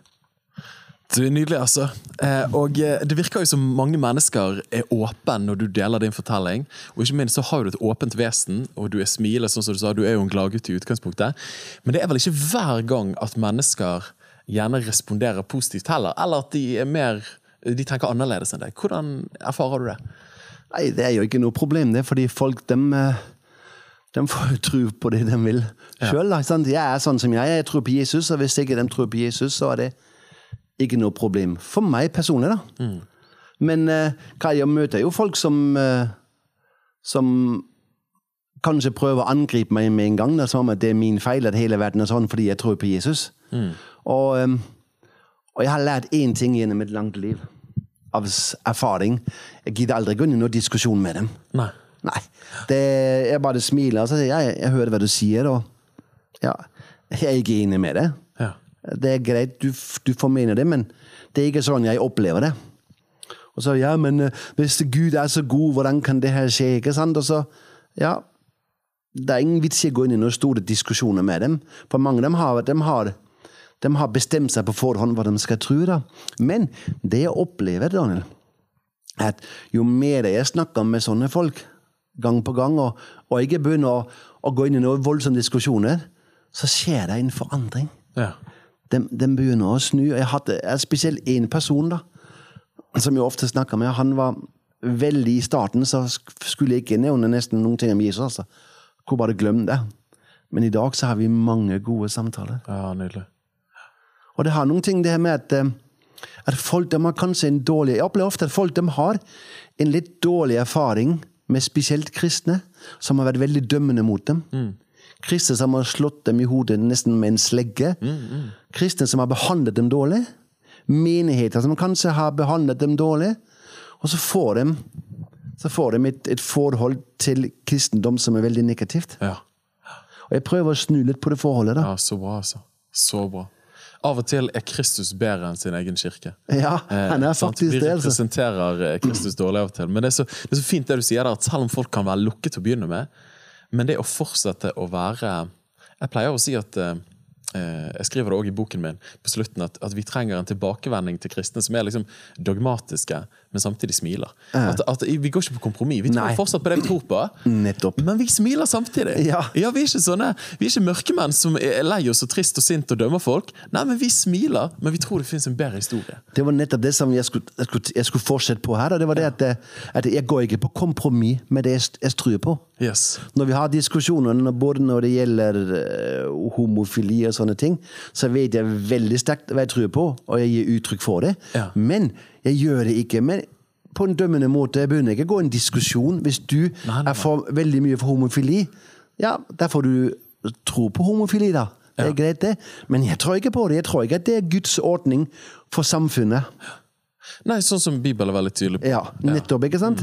Du er nydelig, altså. Eh, og eh, det virker jo som mange mennesker er åpne når du deler din fortelling. Og ikke minst så har du et åpent vesen, og du er smilende, sånn som du sa. Du er jo en gladgutt i utgangspunktet. Men det er vel ikke hver gang at mennesker gjerne responderer positivt heller. Eller at de er mer De tenker annerledes enn deg. Hvordan erfarer du det? Nei, det er jo ikke noe problem, det, fordi folk dem, de får jo tro på det de vil sjøl. Jeg er sånn som jeg er. Jeg tror på Jesus, og hvis ikke de tror på Jesus, så er det ikke noe problem. For meg personlig, da. Men eh, jeg møter jo folk som eh, som kanskje prøver å angripe meg med en gang. Da, som om at det er min feil at hele verden er sånn fordi jeg tror på Jesus. Og, eh, og jeg har lært én ting gjennom et langt liv av erfaring. Jeg gidder aldri gå inn i noen diskusjon med dem. Nei. Nei. Det, jeg bare smiler og så sier jeg, jeg hører hva du sier, og ja, jeg er ikke enig med det. Ja. Det er greit, du, du får mene det, men det er ikke sånn jeg opplever det. Og så, ja, men eh, hvis Gud er så god, hvordan kan det her skje? Ikke sant? Og så, ja, det er ingen vits i å gå inn i noen store diskusjoner med dem. For mange av dem har, de har, de har bestemt seg på forhånd hva de skal tro. Da. Men det jeg opplever, Daniel, at jo mer jeg snakker med sånne folk, gang på gang, og, og ikke begynner å, å gå inn i noen voldsomme diskusjoner, så skjer det en forandring. Ja. De, de begynner å snu. Jeg hadde spesielt én person da, som jeg ofte snakker med. Han var veldig i starten, så skulle jeg ikke nevne nesten noen ting om Jesus. altså. Hvor bare glem det. Men i dag så har vi mange gode samtaler. ja, nydelig. Og det har noen ting det her med at, eh, at folk de har kanskje en dårlig Jeg opplever ofte at folk de har en litt dårlig erfaring med spesielt kristne, som har vært veldig dømmende mot dem. Kristne som har slått dem i hodet nesten med en slegge. Kristne som har behandlet dem dårlig. Menigheter som kanskje har behandlet dem dårlig. Og så får de, så får de et, et forhold til kristendom som er veldig negativt. Ja. Og jeg prøver å snu litt på det forholdet. da. ja, så bra, altså. Så bra. Av og til er Kristus bedre enn sin egen kirke. Ja, han er Eh, faktisk det. Vi representerer eh, Kristus dårlig av og til. Men det er, så, det er så fint det du sier der, at selv om folk kan være lukket til å begynne med, men det å fortsette å være Jeg pleier å si at eh, eh, Jeg skriver det òg i boken min på slutten, at, at vi trenger en tilbakevending til kristne som er liksom dogmatiske, men samtidig smiler. At, at Vi går ikke på kompromiss. Vi tror Nei. fortsatt på det vi tror på, Nettopp. men vi smiler samtidig. Ja. Vi er ikke sånne Vi er ikke mørkemenn som er lei oss og trist og sint og dømmer folk. Nei, men vi smiler, men vi tror det finnes en bedre historie. Det var nettopp det som jeg skulle, jeg skulle, jeg skulle fortsette på her. Da. det var det at, eh, at jeg går ikke på kompromiss med det jeg, jeg tror på. Yes. Når vi har diskusjoner, både når det gjelder eh, homofili og sånne ting, så vet jeg veldig sterkt hva jeg tror på, og jeg gir uttrykk for det. Ja. Men jeg gjør det ikke men på en dømmende måte. Jeg begynner ikke å gå i en diskusjon. Hvis du Nei, nei, er for veldig mye for homofili, ja, da får du tro på homofili, da. Det er Ja. greit, det. Men jeg tror ikke på det. Jeg tror ikke at det er Guds ordning for samfunnet. Nei, sånn som Bibelen er veldig tydelig på. Ja, nettopp, ikke sant?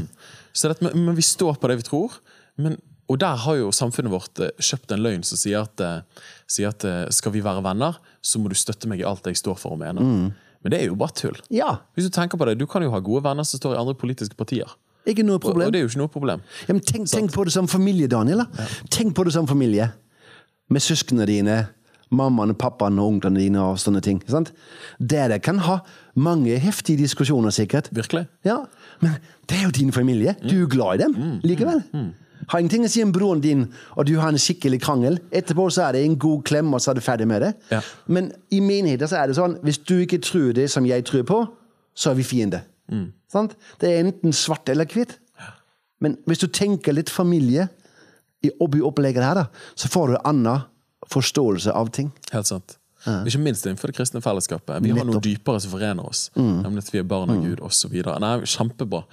Så det, men, men vi står på det vi tror. Men, og der har jo samfunnet vårt eh, kjøpt en løgn som sier at, eh, sier at eh, skal vi være venner, så må du støtte meg i alt jeg står for og mener. Men det er jo bare tull. Ja, Hvis du tenker på det, Du kan jo ha gode venner som står i andre politiske partier. ikke noe problem. og det er jo ikke noe problem. Ja, men tenk, tenk på det som familie, Daniel. Da. Tenk på det som familie. Med søsknene dine, mammaen, pappaen og onklene dine og sånne ting. Sant? Dere kan ha mange heftige diskusjoner, sikkert. Virkelig. Ja, Men det er jo din familie. Du er glad i dem likevel. Har ingenting å si om broren din, og du har en skikkelig krangel. Etterpå så er det en god klem, og så er du ferdig med det. Ja. Men i menigheter så er det sånn hvis du ikke tror det som jeg tror på, så er vi fiender. Mm. Det er enten svart eller hvitt. Men hvis du tenker litt familie i opplegget her, da, så får du en annen forståelse av ting. Helt sant. Ikke minst innenfor det kristne fellesskapet. Vi har noe dypere som forener oss. Nemlig at vi er barn av Gud, osv. Kjempebra.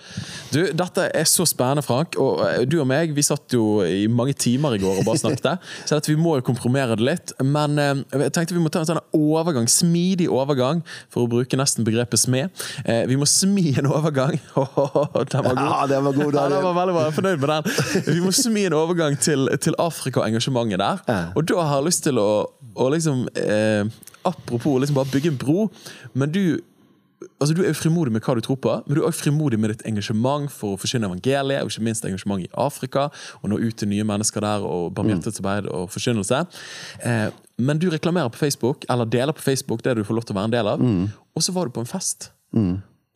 Du, Dette er så spennende, Frank. Og eh, du og meg vi satt jo i mange timer i går og bare snakket. Så vi må jo komprimere det litt. Men eh, jeg tenkte vi må ta en sånn overgang, smidig overgang, for å bruke nesten begrepet smed. Eh, vi må smi en overgang. den var god. Ja, den var god, Ja, den var veldig bra. Jeg er fornøyd med den. Vi må smi en overgang til, til Afrika og engasjementet der. Og da har jeg lyst til å, å liksom eh, Apropos liksom bare bygge en bro. Men du altså du er frimodig med hva du tror på, men du er også frimodig med ditt engasjement for å forsyne evangeliet, og ikke minst engasjement i Afrika, og nå ut til nye mennesker der, og barmhjertighetsarbeid og forkynnelse. Eh, men du reklamerer på Facebook, eller deler på Facebook det du får lov til å være en del av, og så var du på en fest.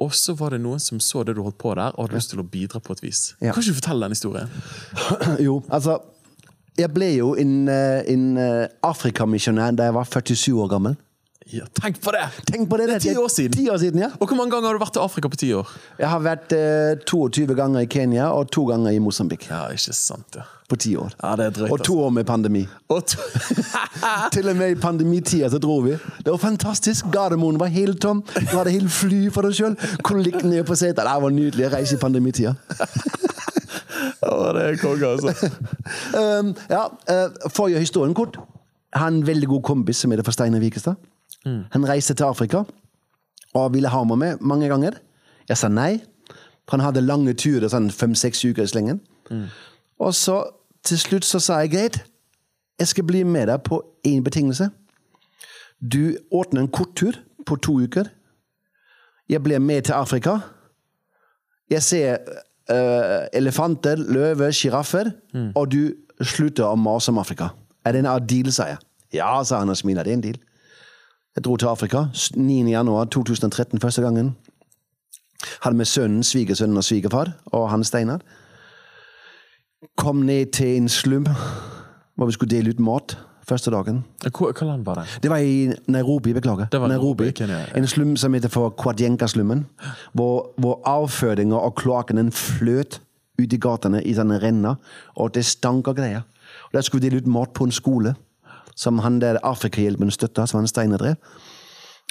Og så var det noen som så det du holdt på der, og hadde lyst til å bidra på et vis. Ja. Kan ikke du fortelle den historien? Jo, altså Jeg ble jo en, eh, en eh, Afrikamisjonær da jeg var 47 år gammel. Ja, tenk på det! Tenk på det, Det er ti år siden. Ti år siden, ja. Og hvor mange ganger har du vært til Afrika på ti år? Jeg har vært eh, 22 ganger i Kenya og to ganger i Mosambik. Ja, ikke sant, ja. På ti år. Ja, det er drøyt, og to år med pandemi. Og to... Til og med i pandemitida så dro vi. Det var fantastisk. Gardermoen var helt tom. Du hadde helt fly for deg sjøl. Ligge ned på setet. Det var nydelig å reise i pandemitida. Det er konge, altså. Um, ja, uh, for å gjøre historien kort. En veldig god kompis som er det for Steinar Vikestad. Han reiste til Afrika og ville ha meg med mange ganger. Jeg sa nei, for han hadde lange turer, sånn fem-seks uker i slengen. Og så til slutt så sa jeg greit, jeg skal bli med deg på én betingelse. Du ordner en korttur på to uker. Jeg blir med til Afrika. Jeg ser eh, elefanter, løver, sjiraffer, og du slutter å mase om Afrika. Er det en deal, sa jeg. Ja, sa han og smilte. Det er en deal. Jeg dro til Afrika 9. januar 2013 første gangen. Hadde med sønnen, svigersønnen og svigerfar og han Steinar. Kom ned til en slum hvor vi skulle dele ut mat første dagen. Hva, hva land var det? Det var i Nairobi, beklager. Nairobi, Nairobi. En slum som heter for Kwadjenka-slummen. Hvor, hvor avføringa og kloakkene fløt ut i gatene i sånne renner. Og det stank og greier. Og Der skulle vi dele ut mat på en skole som han der Afrikahjelpen støtta, som han Steinar drev.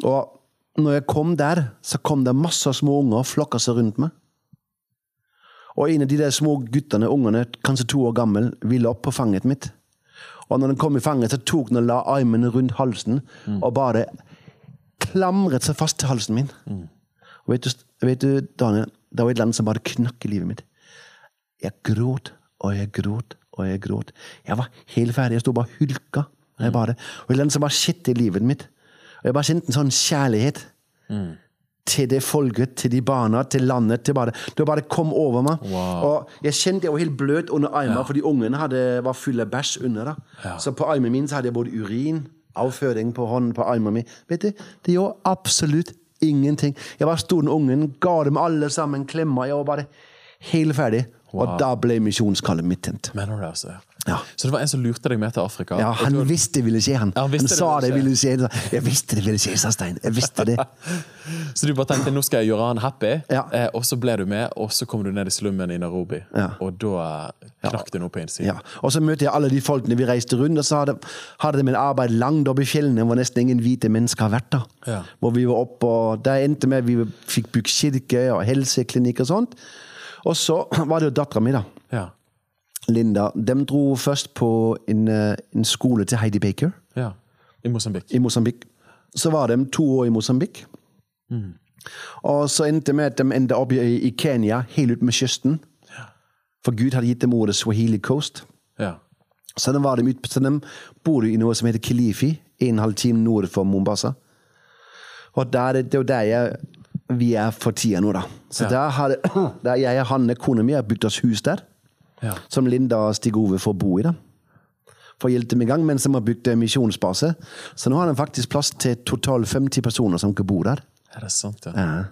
Og når jeg kom der, så kom det masse små unger og flokka seg rundt meg. Og en av de der små guttene, ungene, kanskje to år gammel, ville opp på fanget mitt. Og når den kom i fanget, så tok den og la armen rundt halsen og bare klamret seg fast til halsen min. Og vet du, vet du, Daniel, det var et eller annet som bare knakk i livet mitt. Jeg gråt, og jeg gråt, og jeg gråt. Jeg var helt ferdig. Jeg sto bare hulka. Jeg bare, og et eller annet som bare skjedde i livet mitt. Og jeg bare kjente en sånn kjærlighet til det folket, til de barna, til landet. til bare, Det bare kom over meg. Wow. Og jeg kjente jeg var helt bløt under armen, fordi ungene hadde, var fulle av bæsj under. da. Så på armen min så hadde jeg både urin, avføring på hånden, på armen min. Vet du, Det gjorde absolutt Ingenting. Jeg var stor den ungen, ga dem alle sammen klemmer. Jeg var bare helt ferdig. Og da ble misjonskallet mitt tent. Mener du det, altså? Ja. Så det var en som lurte deg med til Afrika? Ja, han du- visste det ville skje, han. Ja, han han det sa det ville skje. Jeg visste det ville skje, sa Stein. Jeg visste det. Så du bare tenkte nå skal jeg gjøre han happy, Ja. eh, og så ble du med, og så kom du ned i slummen i Nairobi. Ja. Og da eh, knakk det noe på innsiden. Ja. Og så møtte jeg alle de folkene vi reiste rundt, og så hadde, hadde de en arbeid langt oppe i fjellene hvor nesten ingen hvite mennesker har vært. der. Ja. Hvor vi var oppe, og der endte med at vi fikk bygd kirke og helseklinikk og sånt. Og så var det jo dattera mi, da. Ja. Linda. De dro først på en, eh, en skole til Heidi Baker ja. I Mosambik. i Mosambik. Så var de to år i Mosambik. Og så endte med at de endte opp i, i Kenya, helt ut med kysten. For Gud hadde gitt dem ordet Swahili Coast. Ja. Så de, var de, ut, så de bor i noe som heter Kilifi, en halv time nord for Mombasa. Og der, det er jo der jeg, vi er for tida nå, da. Så Ja. der, har der jeg og Hanne, kona mi, har bygd oss hus der. Ja. Som Linda og Stig Ove får bo i. da. For å hjelpe dem i gang, mens de har bygd en misjonsbase. Så nå har de faktisk plass til totalt 50 personer som kan bo der. Er det sant, ja? Ja.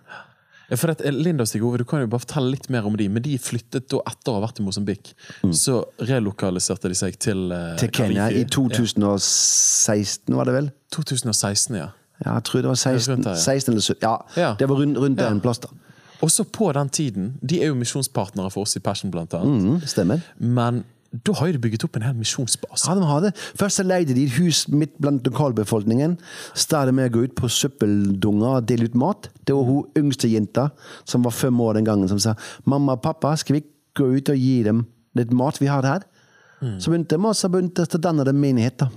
For at, eh, Linda og Stig Ove, du kan jo bare fortelle litt mer om de, men de flyttet da etter å ha vært i Mosambik. Så relokaliserte de seg til eh, Mm. Til Kenya Kalifi. i 2016, var det vel? 2016, ja. Ja, jeg tror det var 16, rundt der, ja. 16 eller 17. Ja, det var rundt, rundt der Ja. en plass, da. Også på den tiden, de er jo misjonspartnere for oss i Passion, blant annet. Mm, stemmer. Men da har jo de bygget opp en hel misjonsbase. Ja, de har det. Først så leide de et hus midt blant lokalbefolkningen. Startet med å gå ut på søppeldunger og dele ut mat. Det var hun yngste jenta, som var fem år den gangen, som sa mamma og pappa, skal vi gå ut og gi dem litt mat vi har her? Så begynte de, og så begynte de å danne en menighet. da.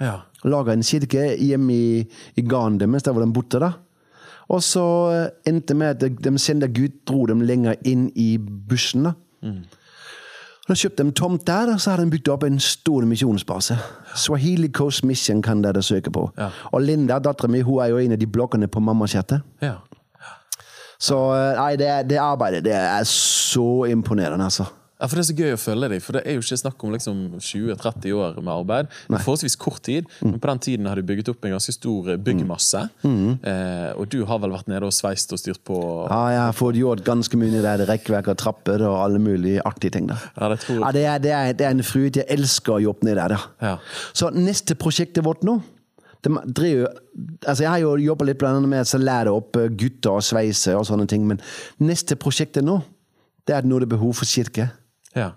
Ja. Laga en kirke hjemme i, i gården deres, der hvor de bodde. da. Og så eh, endte med at de, de at Gud dro dem lenger inn i bussen. da. Da kjøpte de tomt der, og så har de bygd opp en stor misjonsbase. Swahili Coast Mission kan dere søke på. Ja. Og Linda, dattera mi, hun er jo en av de blokkene på Mammakjattet. ja. Så eh, nei, det, det arbeidet det er så imponerende, altså. Ja, for Det er så gøy å følge dem, for det er jo ikke snakk om liksom 20-30 år med arbeid. Det er forholdsvis kort tid, Mm. men på den tiden har de bygget opp en ganske stor byggmasse. Mm. Mm. Eh, og du har vel vært nede og sveist og styrt på Ja, jeg har fått gjort ganske mye der. Rekkverk og trapper og alle mulige artige ting. da. Ja, det tror. Ja, det, er, det, er, det er en fryd. Jeg elsker å jobbe nede der. Ja. Så neste prosjektet vårt nå det driver, altså Jeg har jo jobba litt blant annet med å lære opp eh, gutter å sveise og sånne ting, men neste prosjektet nå, det er at nå det er behov for kirke. Ja.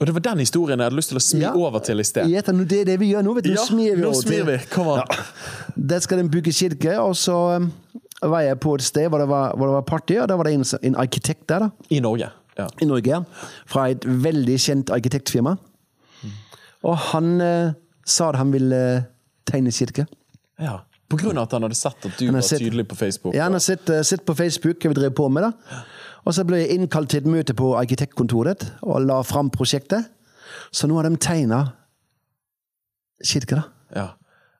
Og det var den historien jeg hadde lyst til å smi Ja. over til i sted. Ja, det er det vi gjør nå. vet du. Ja, Nå smir vi nå over smir til- vi. Kom an. Der skal de bygge kirke, og så um, var jeg på et sted hvor det var, hvor det var party, og da var det en, en arkitekt der. da. I Norge. Ja. i Norge, ja. fra et veldig kjent arkitektfirma. Og han eh, sa at han ville eh, tegne kirke. ja. På grunn av at han hadde sett at du var sett- tydelig på Facebook. Ja, han har sett, eh, sett på Facebook hva vi drev på med. da. Og så ble jeg innkalt til et møte på arkitektkontoret og la fram prosjektet. Så nå har de tegna kirke. da. Ja.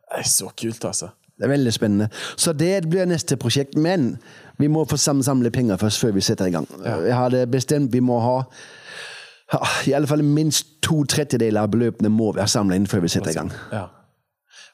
Det er så kult, altså. Det er veldig spennende. Så det blir neste prosjekt. Men vi må få samle penger først før vi setter i gang. Jeg hadde bestemt vi må ha i alle fall minst to tredjedeler av beløpene må vi ha samla inn før vi setter i gang. Ja.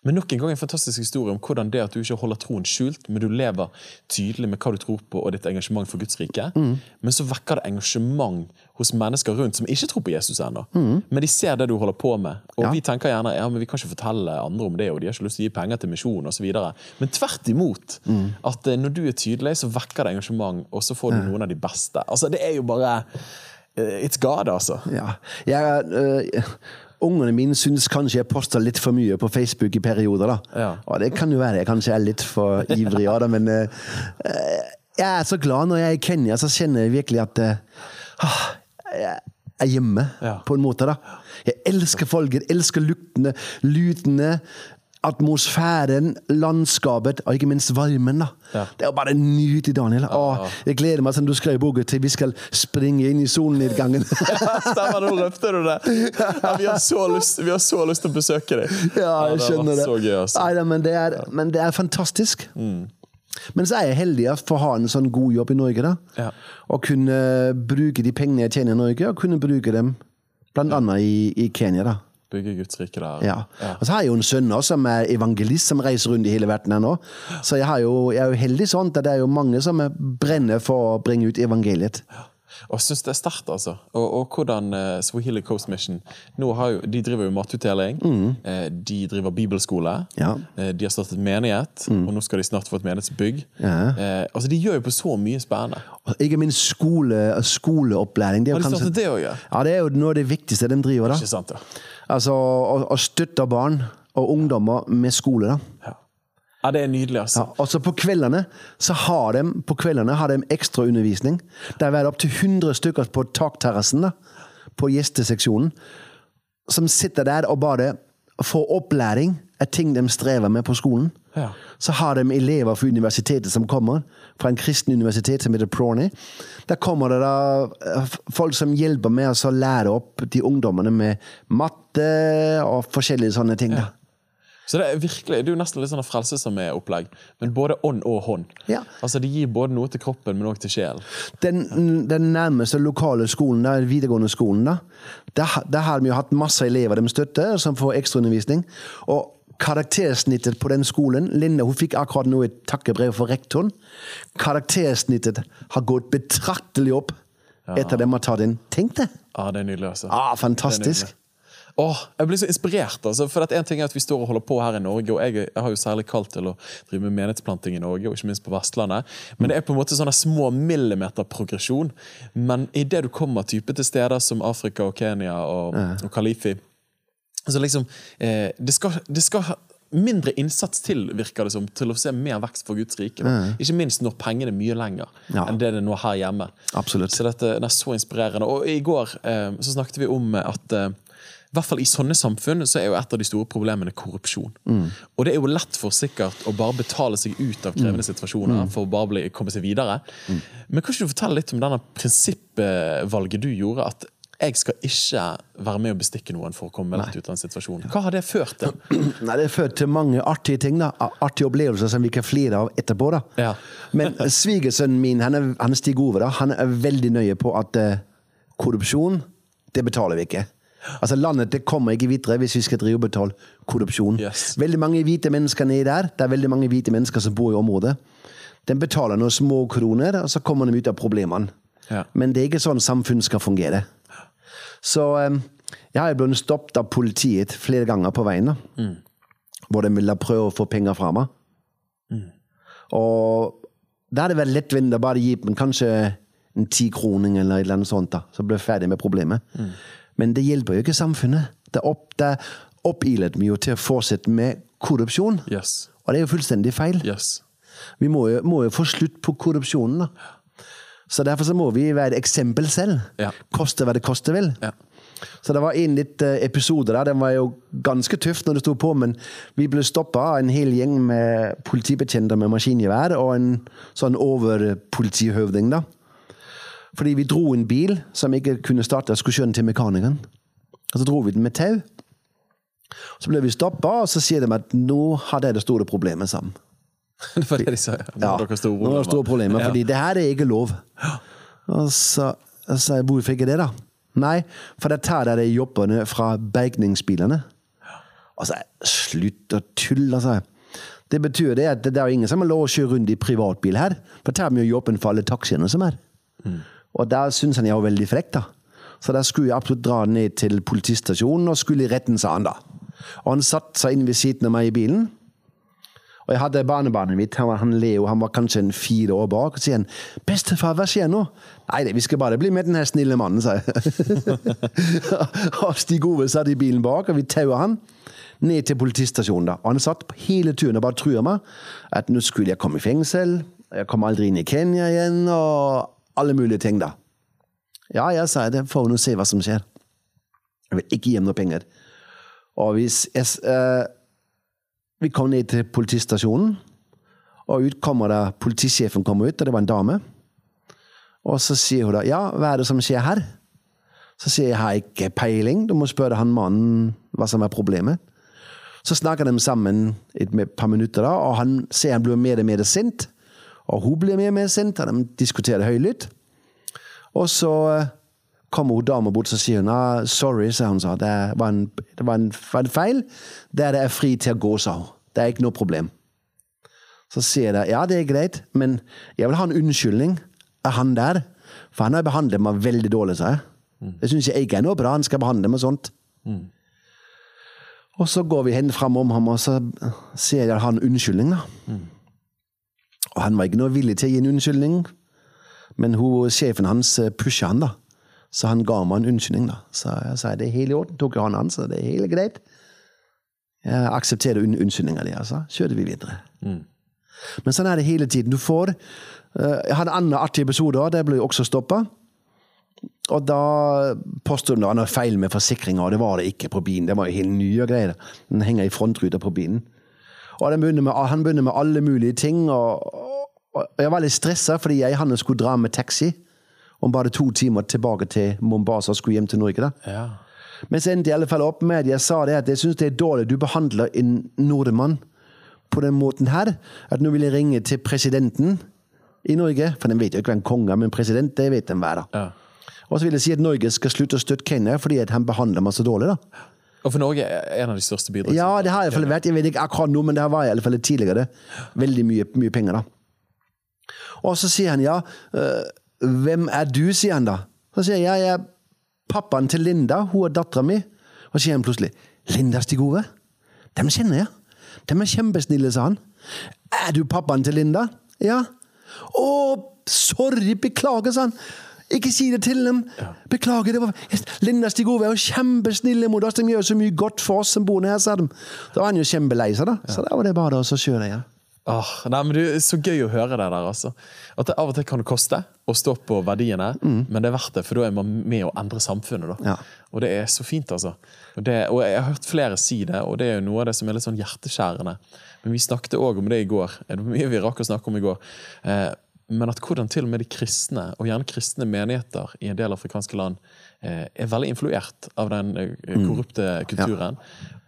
Men nok en gang en fantastisk historie om hvordan det at du ikke holder troen skjult, men du lever tydelig med hva du tror på og ditt engasjement for Guds rike. Men så vekker det engasjement hos mennesker rundt som ikke tror på Jesus ennå. Men de ser det du holder på med. Og Ja. vi tenker gjerne ja, men vi kan ikke fortelle andre om det, og de har ikke lyst til å gi penger til misjon osv. Men tvert imot. At eh, når du er tydelig, så vekker det engasjement, og så får du noen av de beste. Altså, det er jo bare eh, It's God, altså. Ja. Jeg, øh, ungene mine syns kanskje jeg poster litt for mye på Facebook i perioder. da. Ja. Og det kan jo være jeg kanskje er litt for ivrig ja, da, men øh, jeg er så glad når jeg er i Kenya, så kjenner jeg virkelig at ah, jeg er hjemme, Ja. på en måte. da. Jeg elsker folket, elsker luktene, lydene, atmosfæren, landskapet og ikke minst varmen. da. Ja. Det er jo bare nydelig, Daniel. Åh, jeg gleder meg som du skrev i boka til vi skal springe inn i solnedgangen. Stemmer, nå løfter du det! Ja, vi, har så lyst, vi har så lyst til å besøke deg. Ja, jeg det skjønner det. Så gøy, altså. Mm. Nei, men, det er, men det er fantastisk. Men så er jeg heldig for å ha en sånn god jobb i Norge. da. Ja. Og kunne bruke de pengene jeg tjener i Norge, og kunne bruke dem blant annet i, i Kenya. da. Bygge Guds rike der. Ja. Og så har jeg jo en sønn også, som er evangelist, som reiser rundt i hele verden her nå. Så jeg, har jo, jeg er jo heldig sånn at det er jo mange som brenner for å bringe ut evangeliet. Og jeg syns det er sterkt, altså. Og, og hvordan uh, Swahili Coast Mission nå har jo, De driver jo matutdeling. Eh, de driver bibelskole. Mm. Ja. Mm. Eh, de har startet menighet, og nå skal de snart få et menighetsbygg. Ja. Eh, altså De gjør jo på så mye spennende. Og Ikke minst skole, skoleopplæring. Det er Har de kanskje, det òg, ja? ja, det er jo noe av det viktigste de driver. da. Ikke sant, ja. Altså å, å støtte barn og ungdommer med skole. da. ja. Ja, det er nydelig, altså. Ja, altså På kveldene så har de, på kveldene har de ekstra undervisning. Det er opptil 100 stykker på takterrassen på gjesteseksjonen som sitter der og bare får opplæring av ting de strever med på skolen. Ja. Så har de elever fra universitetet som kommer, fra en kristen universitet som heter Prawny. Der kommer det da folk som hjelper med å lære opp de ungdommene med matte og forskjellige sånne ting. Ja. Så det er virkelig, det er jo nesten litt sånn frelse som er opplegg. men både ånd og hånd. Ja. Altså De gir både noe til kroppen, men også til sjelen. den, den nærmeste lokale skolen, der, videregående skolen, da, der, der har de jo hatt masse elever de støtter, som får ekstraundervisning. Og karaktersnittet på den skolen Linda hun fikk akkurat nå et takkebrev fra rektoren. Karaktersnittet har gått betraktelig opp etter de har tatt inn. Tenk det! Ja, det er nydelig, altså. Ah, er fantastisk. Åh, jeg blir så inspirert. altså, for en ting er at Vi står og holder på her i Norge, og jeg, jeg har jo særlig kalt til å drive med menighetsplanting i Norge, og ikke minst på Vestlandet. Men det er på en måte sånne små millimeterprogresjon. Men idet du kommer type til steder som Afrika og Kenya og, og Kalifi så liksom, eh, det, skal, det skal mindre innsats til, virker det som, til å se mer vekst for Guds rike. Mm. Ikke minst når pengene er mye lenger Ja. enn det det er nå her hjemme. Absolutt. Så dette det er så inspirerende. Og i går eh, så snakket vi om at eh, i hvert fall I sånne samfunn så er jo et av de store problemene korrupsjon. Og det er jo lett for sikkert å bare betale seg ut av krevende situasjoner for å bare bli, komme seg videre. Men kan ikke du fortelle litt om denne prinsippvalget du gjorde? At jeg skal ikke være med å bestikke noen for å komme lett ut av en situasjon. Hva har det ført til? Nei, Det har ført til mange artige ting. da. Artige opplevelser som vi kan flire av etterpå. da. Ja. Men svigersønnen min han er, han er Stig Ove. da. Han er veldig nøye på at uh, korrupsjon, det betaler vi ikke. Altså Landet det kommer ikke videre hvis vi skal drive og betale korrupsjon. Yes. Veldig mange hvite mennesker nedi der. Det er veldig mange hvite mennesker som bor i området. De betaler noen små kroner, og så kommer de ut av problemene. Ja. Men det er ikke sånn samfunn skal fungere. Så eh, jeg har blitt stoppet av politiet flere ganger på veien. da. Hvor de ville prøve å få penger fra meg. Og da hadde det vært lettvint å bare gi dem kanskje en tikroning eller annet sånt, da, så ble jeg ferdig med problemet. Men det hjelper jo ikke samfunnet. Det, opp, det oppilet meg jo til å fortsette med korrupsjon. Yes. Og det er jo fullstendig feil. Yes. Vi må jo, må jo få slutt på korrupsjonen. da. Så derfor så må vi være et eksempel selv. Ja. Koste hva det koste vil. Ja. Så det var en litt eh, episode der. Den var jo ganske tøft når det sto på, men vi ble stoppa av en hel gjeng med politibetjenter med maskingevær og en sånn overpolitihøvding, da. Fordi vi dro en bil som ikke kunne starte, skulle kjøre den til mekanikeren. Og så dro vi den med tau. Så ble vi stoppa, og så sier de at nå har dere det store problemet sammen. Det var det de sa. ja. har dere store problemer. er det store problemer, Ja. fordi det her er ikke lov. Og så jeg, hvorfor ikke det, da? Nei, for da tar dere jobbene fra bergningsbilene. Og så slutt å tulle, sa jeg. Det betyr det at det er ingen som har lov å kjøre rundt i privatbil her. For tar vi jo jobben for alle taxiene som er. Og da syns han jeg var veldig frekk, da. Så da skulle jeg absolutt dra ned til politistasjonen og skulle i retten, sa han da. Og han satte seg inn ved siden av meg i bilen. Og jeg hadde barnebarnet mitt, han, var, han Leo, han var kanskje en fire år bak. Og sier han 'Bestefar, hva skjer nå?' 'Nei, vi skal bare bli med den her snille mannen', sa jeg. og Stig Ove satt i bilen bak, og vi taua han ned til politistasjonen. da. Og han satt hele turen og bare truer meg at nå skulle jeg komme i fengsel, jeg kommer aldri inn i Kenya igjen, og alle mulige ting, da. Ja, jeg sa det får nå se hva som skjer. Jeg vil ikke gi ham noe penger. Og hvis jeg, eh, vi kom ned til politistasjonen, og ut kommer det, politisjefen kommer ut, og det var en dame. Og så sier hun da, ja, hva er det som skjer her? Så sier jeg, jeg har ikke peiling, du må spørre han mannen hva som er problemet. Så snakker de sammen et par minutter, da, og han ser han blir mer og mer sint. Og hun blir mer og mer sint, og de diskuterer høylytt. Og så eh, kommer hun dama bort og sier hun, ah, sorry, sa hun. sa. Det var en, det var en, var en feil. Der er fri til å gå, sa hun. Det er ikke noe problem. Så sier jeg ja, det er greit, men jeg vil ha en unnskyldning av han der. For han har behandlet meg veldig dårlig, sa jeg. Det syns jeg ikke er noe bra. Han skal behandle meg sånt. Og så går vi hen fram om ham, og så sier jeg han unnskyldning, da. Og han var ikke noe villig til å gi en unnskyldning, men hun, sjefen hans eh, pusha han, da. Så han ga meg en unnskyldning, da. Så jeg sa det er helt i orden. Tok han hans, så det er helt greit. Jeg aksepterer un unnskyldninga di, altså. Kjørte vi videre. Men sånn er det hele tiden. Du får uh, Jeg hadde en annen artig episode, og det ble også stoppa. Og da påstod han noe feil med forsikringa, og det var det ikke på bilen. Det var jo helt nye greier. Den henger i frontruta på bilen. Og den begynner med, han begynner med alle mulige ting, og, og jeg var litt stressa fordi jeg han skulle dra med taxi om bare to timer tilbake til Mombasa og skulle hjem til Norge. da. Ja. Men så endte jeg i alle fall opp med at jeg sa det at jeg syns det er dårlig du behandler en nordmann på den måten her. At nå vil jeg ringe til presidenten i Norge, for den vet jo ikke hvem kongen er, men president, det vet den hver. da. Ja. Og så vil jeg si at Norge skal slutte å støtte Kenya fordi at han behandler meg så dårlig. da. Og for Norge er en av de største bidragene. Ja, det har i hvert fall vært. Jeg vet ikke akkurat nå, men det var i alle fall tidligere. Veldig mye, mye penger, da. Og så sier han ja, øh, hvem er du, sier han da. Så sier jeg jeg er pappaen til Linda, hun er dattera mi. Og så sier han plutselig Linda Stigove? Dem kjenner jeg. Dem er kjempesnille, sa han. Er du pappaen til Linda? Ja. Å, sorry, beklager, sa han. Ikke si det til dem. Beklager. det var... Linda Stigove er jo kjempesnille mot oss. De gjør så mye godt for oss som bor her, sa de. Da var han jo kjempelei seg, da. Så da var det bare å kjøre igjen. Åh, nei, men det er Så gøy å høre det der. altså. At det Av og til kan det koste å stå på verdiene, men det er verdt det, for da er man med å endre samfunnet. da. Mm. Ja. Og det er så fint, altså. Og, det, og Jeg har hørt flere si det, og det er jo noe av det som er litt sånn hjerteskjærende. Men vi snakket òg om det i går. Det var mye vi rakk å snakke om i går. Eh, men at hvordan til og med de kristne, og gjerne kristne menigheter i en del afrikanske land, er veldig influert av den eh, Mm. korrupte kulturen.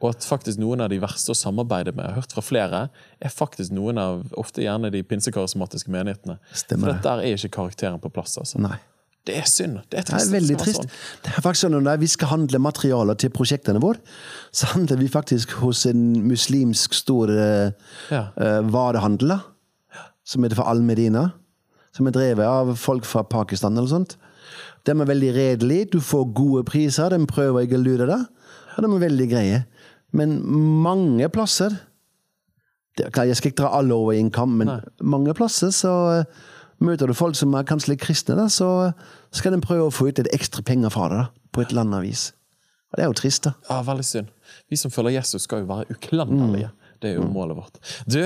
Og at faktisk noen av de verste å samarbeide med, jeg har hørt fra flere, er faktisk noen av ofte gjerne de pinsekarismatiske menighetene. Stemmer For det. der er ikke karakteren på plass. altså. Nei. Det er synd. Det er Det trist. er veldig Det trist. sånn. Det er faktisk sånn Når vi skal handle materialer til prosjektene våre, så handler vi faktisk hos en muslimsk stor eh, Ja. uh, varehandler, som heter for Al-Medina. Som er drevet av folk fra Pakistan eller sånt. De er veldig redelige, du får gode priser, de prøver ikke å lure deg. Og de er veldig greie. Men mange plasser er Jeg skal ikke dra alle over i en kam, men Nei. mange plasser så eh, møter du folk som er kanskje litt kristne, da, så skal de prøve å få ut litt ekstra penger fra deg da, på et eller annet vis. Og det er jo trist, da. Ja, veldig synd. Vi som følger Jesus, skal jo være uklanderlige. Det er jo målet vårt. Du,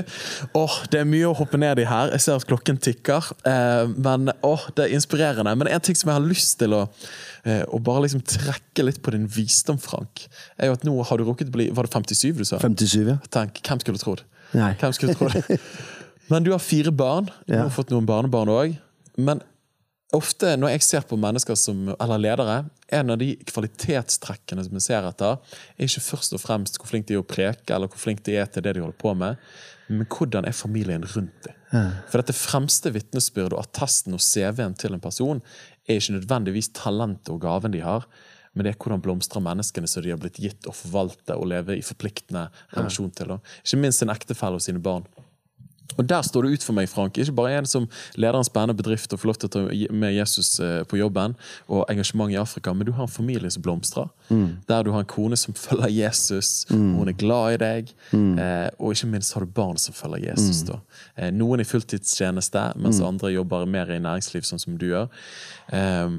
åh, Det er mye å hoppe ned i her. Jeg ser at klokken tikker. Eh, men åh, det er inspirerende. Men en ting som jeg har lyst til å, eh, å bare liksom trekke litt på din visdom, Frank, er jo at nå har du rukket å bli Var det 57 du sa? 57, ja. Tenk, Hvem skulle trodd? Nei. Hvem skulle trodd? Men du har fire barn. Du Ja. har fått noen barnebarn òg. Men ofte når jeg ser på mennesker som, eller ledere, en av de kvalitetstrekkene som jeg ser etter, er ikke først og fremst hvor flink de er å preke, eller hvor flink de er til det de holder på med, men hvordan er familien rundt dem. For dette fremste vitnesbyrdet og attesten og CV-en til en person er ikke nødvendigvis talentet og gaven de har, men det er hvordan blomstrer menneskene som de har blitt gitt å forvalte og leve i forpliktende relasjon til. Ikke minst sin ektefelle og sine barn. Og Der står det ut for meg, Frank. Ikke bare en som leder en spennende bedrift og får lov til å ta med Jesus eh, på jobben, og engasjement i Afrika, men du har en familie som blomstrer. Der du har en kone som følger Jesus, og hun er glad i deg. Eh, og ikke minst har du barn som følger Jesus. da. Eh, noen i fulltidstjeneste, mens andre jobber mer i næringsliv, sånn som du gjør. Eh,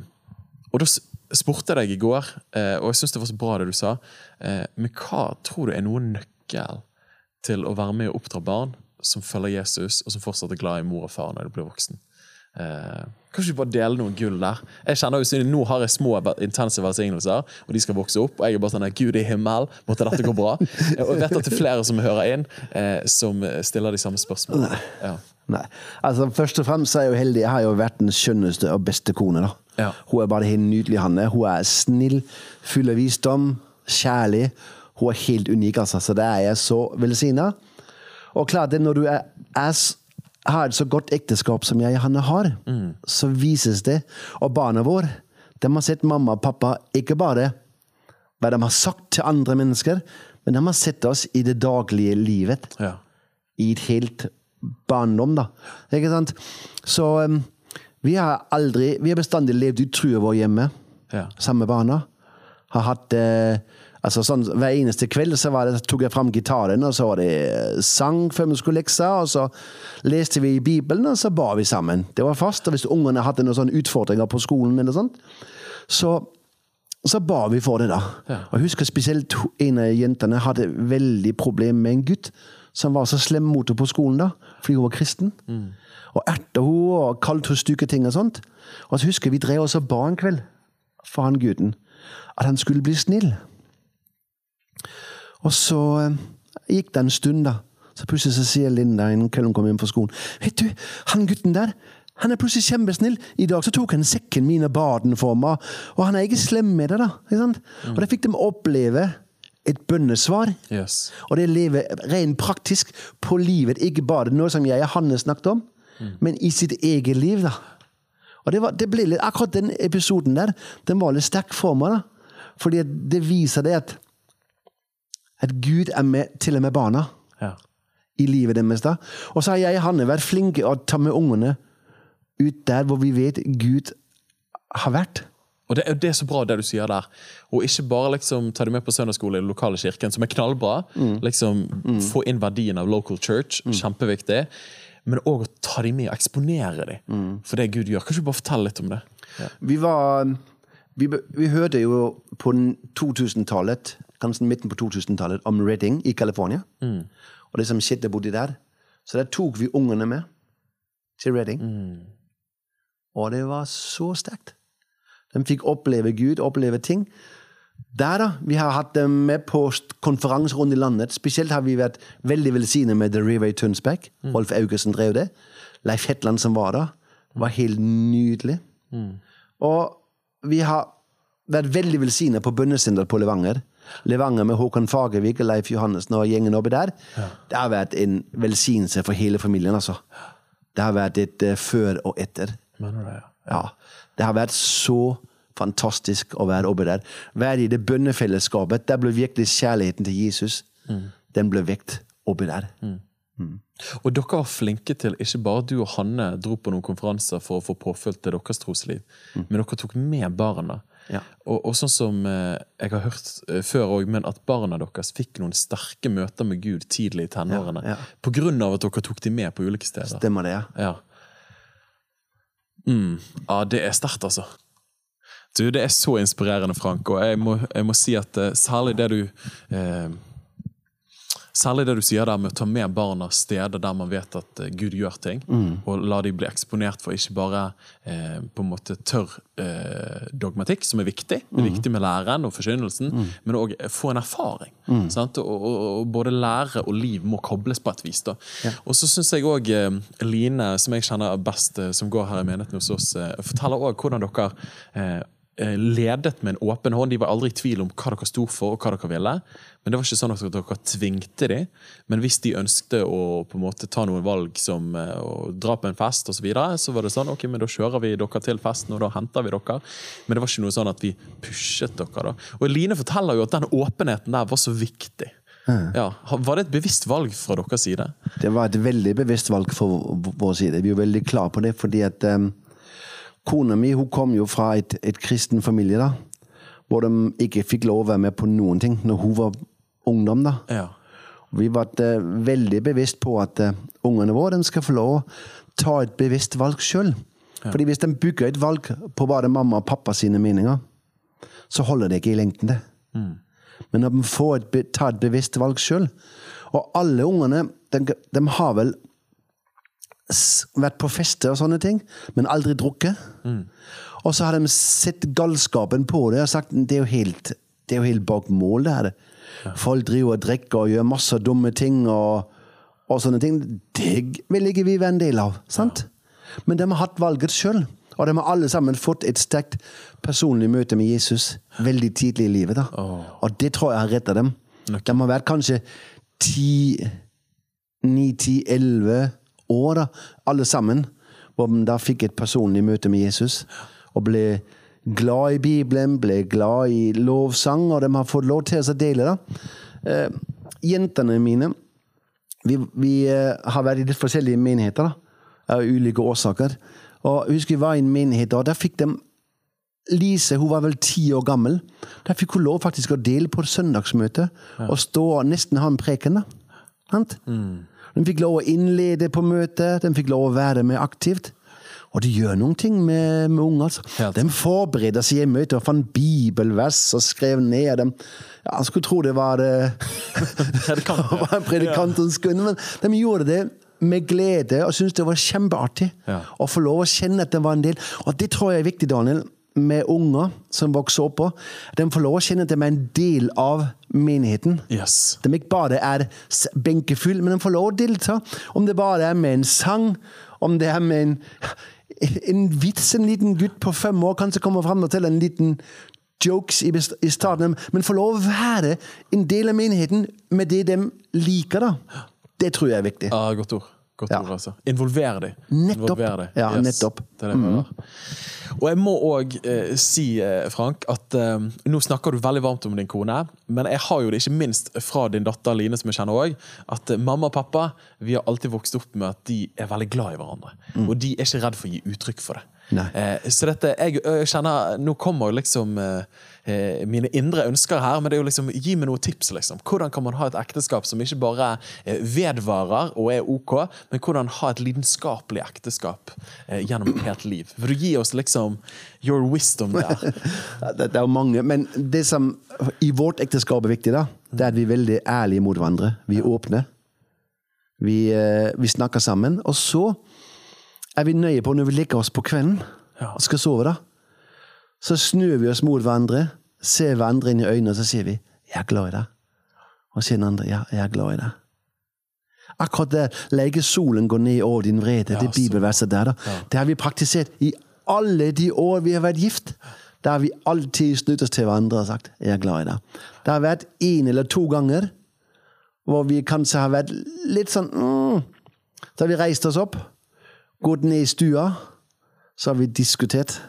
og da spurte jeg deg i går, eh, og jeg syns det var så bra det du sa, eh, men hva tror du er noen nøkkel til å være med og oppdra barn som følger Jesus, og som fortsatt er glad i mor og far når de blir voksen? Eh, kanskje du bare deler noen gull der? Jeg kjenner jo Nå har jeg små, intense velsignelser, og de skal vokse opp. Og jeg er bare sånn Gud i himmel, måtte dette gå bra? Og jeg vet at det er flere som hører inn, eh, som stiller de samme spørsmålene. Ja. Nei. Altså, Først og fremst er jeg jo heldig. Jeg har jo vært den skjønneste og beste kone. da. Ja. Hun er bare helt nydelig, Hanne. Hun er snill, full av visdom, kjærlig. Hun er helt unik, altså. Så det er jeg så velsigna. Og klart, det når du er, er har et så godt ekteskap som jeg og Hanne har, så vises det. Og barna våre, De har sett mamma og pappa ikke bare hva de har sagt til andre mennesker, men de har sett oss i det daglige livet. Ja. I et helt barndom, da. Ikke sant? Så um, vi har aldri Vi har bestandig levd i trua vår hjemme. Ja. Sammen med barna. Har hatt eh, altså sånn, Hver eneste kveld så var det, tok jeg fram gitaren, og så var det eh, sang før vi skulle lekse, og så leste vi i Bibelen, og så ba vi sammen. Det var fast. Og hvis ungene hadde noen sånne utfordringer på skolen, eller sånt, så så ba vi for det, da. Ja. Og jeg husker spesielt en av jentene hadde veldig problemer med en gutt som var så slem mot henne på skolen, da, fordi hun var kristen. Og erta henne og kalte henne stygge ting og sånt. Og så husker jeg vi drev oss og ba en kveld for han gutten at han skulle bli snill. Og så eh, gikk det en stund, da. Så plutselig så sier Linda en kveld hun kom inn på skolen Vet du, han gutten der, han er plutselig kjempesnill. I dag så tok han sekken min og bar den for meg, og han er ikke slem med det, da. Ikke sant? Og det fikk de oppleve et bønnesvar. Yes. Og det lever rent praktisk på livet, ikke bare noe som jeg og Hanne snakket om, men i sitt eget liv. da. Og det, var, det ble litt, Akkurat den episoden der den var litt sterk for meg. da. Fordi det viser det at, at Gud er med til og med barna Ja. i livet deres. da. Og så har jeg og Hanne vært flinke å ta med ungene ut der hvor vi vet Gud har vært. Og det er det er så bra det du sier der. Og ikke bare liksom ta dem med på søndagsskole i den lokale kirken, som er knallbra. Liksom Få inn verdien av local church, kjempeviktig. Men òg å ta dem med og eksponere dem for det Gud gjør. Kan du bare fortelle litt om det? Vi var Vi, vi hørte jo på 2000-tallet, kanskje midten på 2000-tallet, om Redding i California. Og det som skjedde borti der. Så der tok vi ungene med til Redding. Og det var så sterkt. De fikk oppleve Gud, oppleve ting. Der, da. Vi har hatt dem med på konferanser rundt i landet. Spesielt har vi vært veldig velsignet med The River i Tønsberg. Rolf Augustin drev det. Leif Hetland som var der. Var helt nydelig. Og vi har vært veldig velsignet på bønnesenteret på Levanger. Levanger med Håkon Fagervik og Leif Johannessen og gjengen oppi der. Det har vært en velsignelse for hele familien, altså. Det har vært et uh, før og etter. Mener det? Ja. Det har vært så fantastisk å være oppe der. Være i det bønnefellesskapet. Der ble virkelig kjærligheten til Jesus Den ble vekt oppi der. Og dere var flinke til ikke bare du og Hanne dro på noen konferanser for å få påfylt til deres trosliv, men dere tok med barna. Ja. Og, og sånn som eh, jeg har hørt eh, før òg, men at barna deres fikk noen sterke møter med Gud tidlig i tenårene. Ja, ja. På grunn av at dere tok dem med på ulike steder. Stemmer det, ja. Ja. Mm. ja, det er sterkt, altså. Du, det er så inspirerende, Frank, og jeg må, jeg må si at eh, særlig det du eh, Særlig det du sier der med å ta med barna steder der man vet at eh, Gud gjør ting, og la de bli eksponert for ikke bare eh, på en måte tørr eh, dogmatikk, som er viktig, det er viktig med læren og forkynnelsen, men òg få en erfaring. Sant? Og, og, og både lære og liv må kobles på et vis. da. Og så syns jeg òg eh, Line, som jeg kjenner best, eh, som går her i menigheten hos oss, forteller òg hvordan dere ledet med en åpen hånd. De var aldri i tvil om hva dere sto for og hva dere ville. Men det var ikke sånn at dere tvingte dem. Men hvis de ønsket å på en måte ta noen valg som eh, å dra på en fest osv., så, videre, så var det sånn ok, men da kjører vi dere til festen, og da henter vi dere. Men det var ikke noe sånn at vi pushet dere. da. Og Eline forteller jo at den åpenheten der var så viktig. Ja, Var det et bevisst valg fra deres side? Det var et veldig bevisst valg fra vår side. Vi er veldig klar på det, fordi at um, kona mi hun kom jo fra et, et kristen familie, da. Hvor de ikke fikk lov å være med på noen ting når hun var ungdom. da. Ja. Vi var eh, veldig bevisst på at eh, ungene våre skal få lov å ta et bevisst valg sjøl. Fordi hvis de bygger et valg på bare mamma og pappa sine meninger, så holder det ikke i lengden, det. Men når de får et, ta et bevisst valg sjøl Og alle ungene, de, de har vel vært på fester og sånne ting, men aldri drukket. Og så har de sett galskapen på det og sagt det er jo helt, det er jo helt bak mål. det her. Folk driver og drikker og gjør masse dumme ting og, og sånne ting. Det vil ikke vi være en del av. sant? Men de har hatt valget sjøl. Og de har alle sammen fått et sterkt personlig møte med Jesus veldig tidlig i livet. da. Og det tror jeg har redda dem. De har vært kanskje ti, ni, ti, elleve år, da, alle sammen, hvor de da fikk et personlig møte med Jesus og ble glad i Bibelen, ble glad i lovsang, og de har fått lov til å dele det. Eh, jentene mine vi, vi eh, har vært i litt forskjellige menigheter, da, av ulike årsaker. Og jeg husker vi var i en menighet, og der fikk de Lise hun var vel ti år gammel. Der fikk hun lov faktisk å dele på et søndagsmøte og stå og nesten ha en preken. da. Sant? De fikk lov å innlede på møtet, de fikk lov å være med aktivt. Og det gjør noen ting med, med unger. altså. Helt. De forbereder seg i møter og fant bibelvers og skrev ned dem. Ja, jeg skulle tro det var det var en predikantens som men de gjorde det med glede og syntes det var kjempeartig Ja. å få lov å kjenne at det var en del. Og det tror jeg er viktig, Daniel, med unger som vokser opp. De får lov å kjenne at de er en del av menigheten. Yes. De ikke bare er benkefull, men de får lov å delta. Om det bare er med en sang, om det er med en, en vits, en liten gutt på fem år kanskje kommer fram til en liten jokes i, i starten, men får lov å være en del av menigheten med det de liker. da. Det tror jeg er viktig. Ja, godt ord. Godt Ja. ord, altså. Involver dem. Nettopp. Involver de. Ja, nettopp. Det er det hører. Og jeg må òg eh, si, eh, Frank, at eh, nå snakker du veldig varmt om din kone, men jeg har jo det ikke minst fra din datter Line, som jeg kjenner òg, at eh, mamma og pappa vi har alltid vokst opp med at de er veldig glad i hverandre. Og de er ikke redd for å gi uttrykk for det. Eh, så dette, jeg, jeg kjenner Nå kommer liksom eh, eh, mine indre ønsker her, men det er jo liksom gi meg noen tips. liksom Hvordan kan man ha et ekteskap som ikke bare eh, vedvarer og er ok, men hvordan ha et lidenskapelig ekteskap eh, gjennom et helt liv? Vil du gi oss liksom your wisdom der? Det, er jo mange, men det som i vårt ekteskap er viktig, da, det er at vi er veldig ærlige mot hverandre. Vi er åpne. Vi, eh, vi snakker sammen. Og så er vi nøye på når vi legger oss på kvelden og skal sove, da. Så snur vi oss mot hverandre, ser hverandre inn i øynene, og så sier vi 'Jeg er glad i deg'. Og sier den andre 'Ja, jeg er glad i deg'. Akkurat det legger solen går ned over din vrede, Ja, det bibelverset der, da. Det har vi praktisert i alle de år vi har vært gift. Da har vi alltid snudd oss til hverandre og sagt 'jeg er glad i deg'. Det har vært én eller to ganger hvor vi kanskje har vært litt sånn mm. Så har vi reist oss opp, gått ned i stua, så har vi diskutert.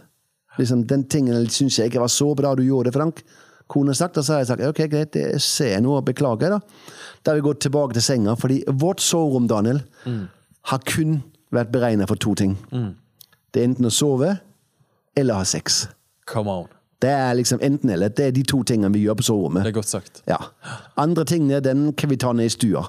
Liksom, den tingen syns jeg ikke var så bra du gjorde, Frank. Kone sagt, og så har jeg sagt ok, greit, det ser jeg nå og beklager. da. Da vi gått tilbake til senga, fordi vårt soverom, Daniel, har kun vært beregnet for to ting. Det er enten å sove eller ha sex. Come on. Det er liksom enten eller. Det er de to tingene vi gjør på soverommet. Det er godt sagt. Ja. Andre tingene den kan vi ta ned i stua.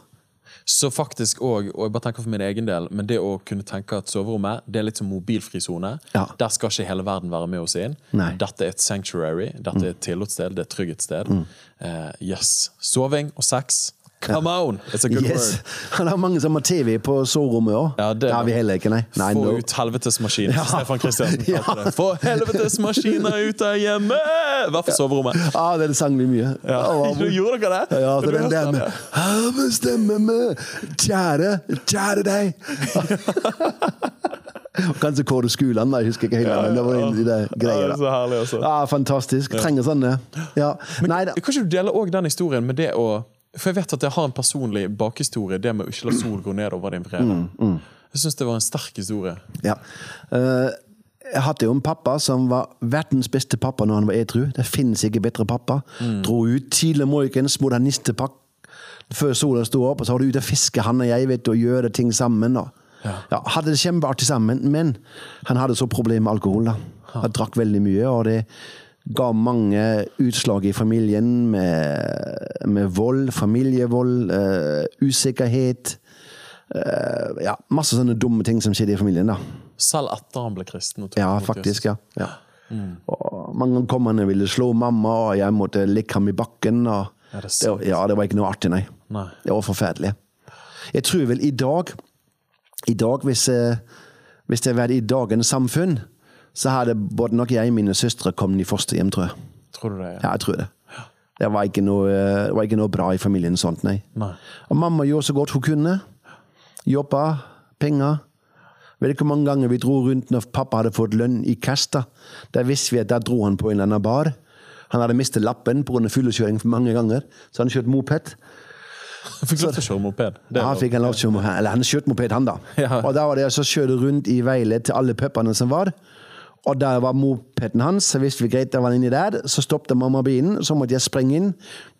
Så faktisk òg, og jeg bare tenker for min egen del, men det å kunne tenke at soverommet det er litt som mobilfri sone. Ja. Der skal ikke hele verden være med oss inn. Nei. Dette er et sanctuary, dette er et tillitssted, det er et trygghetssted. Eh, yes. Soving og sex. Come on! It's a good Yes. word. Det er mange som har TV på soverommet òg. Ja, det- det har vi heller ikke, nei. nei Få no. ut helvetesmaskinen, Ja. Stefan Kristiansen Ja. det. Få helvetesmaskinen ut av hjemmet! I hvert fall soverommet. Ja, det sang vi mye. Ja. Ja, Du gjorde dere det? Ja, så den der med ja. stemmer bestemmer kjære, kjære deg. Kanskje Kåre Skuland, jeg husker ikke helt, men det var en de greiene. Ja, det er så herlig, også. Ja, fantastisk. Trenger sånne. Ja. Nei da. Kan ikke du dele også den historien med det å For jeg vet at jeg har en personlig bakhistorie, det med å ikke la sol gå ned over din vrede. Mm, Jeg syns det var en sterk historie. Ja. Uh, jeg hadde jo en pappa som var verdens beste pappa når han var edru. Det finnes ikke bedre pappa. Dro ut tidlig om morgenen, nistepakk før sola sto opp, og så var det ute og fiske, han og jeg, vet du, og gjøre ting sammen. Og, Ja. ja, hadde det kjempeartig sammen, men han hadde så problemer med alkohol. da. Han drakk veldig mye, og det ga mange utslag i familien med, med vold, familievold, uh, usikkerhet. Uh, ja, masse sånne dumme ting som skjedde i familien. da. Selv etter han ble kristen. Ja, faktisk. ja. ja. Mm. Og mange kommende ville slå mamma, og jeg måtte ligge ham i bakken. Og Ja, det det, var- ja, det var ikke noe artig, nei. Nei. Det var forferdelig. Jeg tror vel i dag, i dag hvis, eh, hvis det hadde vært i dagens samfunn, så hadde både nok jeg og mine søstre kommet i fosterhjem, tror jeg. Tror du det? Ja, jeg tror det. Det var ikke noe, det var ikke noe bra i familien sånt, nei. Nei. Og mamma gjorde så godt hun kunne. Jobba, penger. Vet ikke hvor mange ganger vi dro rundt når pappa hadde fått lønn i cash. Da Der visste vi at der dro han på en eller annen bar. Han hadde mistet lappen pga. fyllekjøring mange ganger, så han kjørte moped. Han fikk lov til å kjøre moped. Ja, han fikk en lov til å- eller han kjørt moped, han da. Ja. Og da var det å kjøre rundt i veilet til alle pupene som var, Og der var mopeden hans, så visste vi greit, jeg var inne inni der. Så stoppet mamma bilen, så måtte jeg springe inn.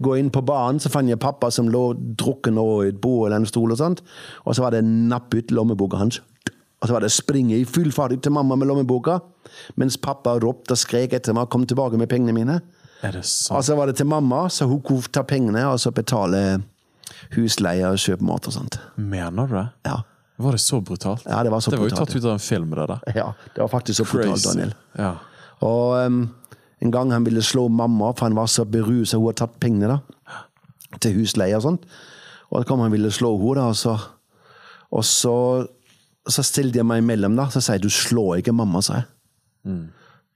Gå inn på banen, så fant jeg pappa som lå drukken over et bord eller en stol og sånt. Og så var det napp ut lommeboka hans. Og så var det springe i full fart ut til mamma med lommeboka, mens pappa ropte og skrek etter meg og kom tilbake med pengene mine. Er det sant? Og så var det til mamma, så hun kunne ta pengene og så betale husleie og kjøpe mat og sånt. Mener du det? Ja. Var det så brutalt? Ja, det var så det var jo tatt ut av en film, det der. ja, det var faktisk så brutalt, Daniel. Ja. Og um, en gang han ville slå mamma, for han var så beruset, hun hadde tatt pengene da, til husleie og sånt. Og da kom han ville slå henne, da, og så, og så, så stilte jeg meg imellom, da. Så sier jeg, du slår ikke mamma, sa jeg.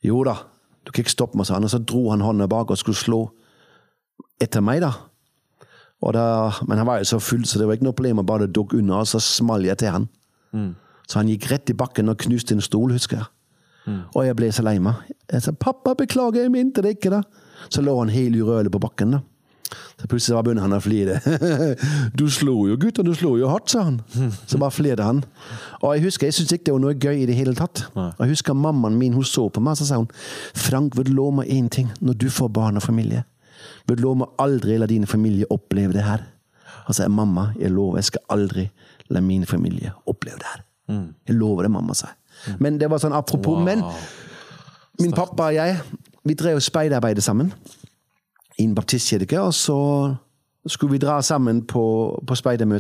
Jo da, du kan ikke stoppe meg, sa han. Og så dro han hånda bak og skulle slå etter meg, da. Og da, men han var jo så full, så det var ikke noe problem å bare dukke unna, og så small jeg til han. Så han gikk rett i bakken og knuste en stol, husker jeg. Og jeg ble så lei meg. Jeg sa 'pappa, beklager, jeg mente det ikke', da. Så lå han helt urørlig på bakken, da. Så plutselig begynte han å flire. 'Du slo jo, gutter, du slo jo hardt', sa han. Så bare flirte han. Og jeg husker, jeg syntes ikke det var noe gøy i det hele tatt. Og jeg husker mammaen min, hun så på meg, så sa hun 'Frank, vil du love meg én ting når du får barn og familie?' Du love meg aldri la din familie oppleve det her?' Han sier, 'Mamma, jeg lover, jeg skal aldri la min familie oppleve det her'. Jeg lover det, mamma, sa jeg. Men det var sånn apropos. Men min pappa og jeg vi drev speiderarbeidet sammen i en baptistkirke, og så skulle vi dra sammen på, på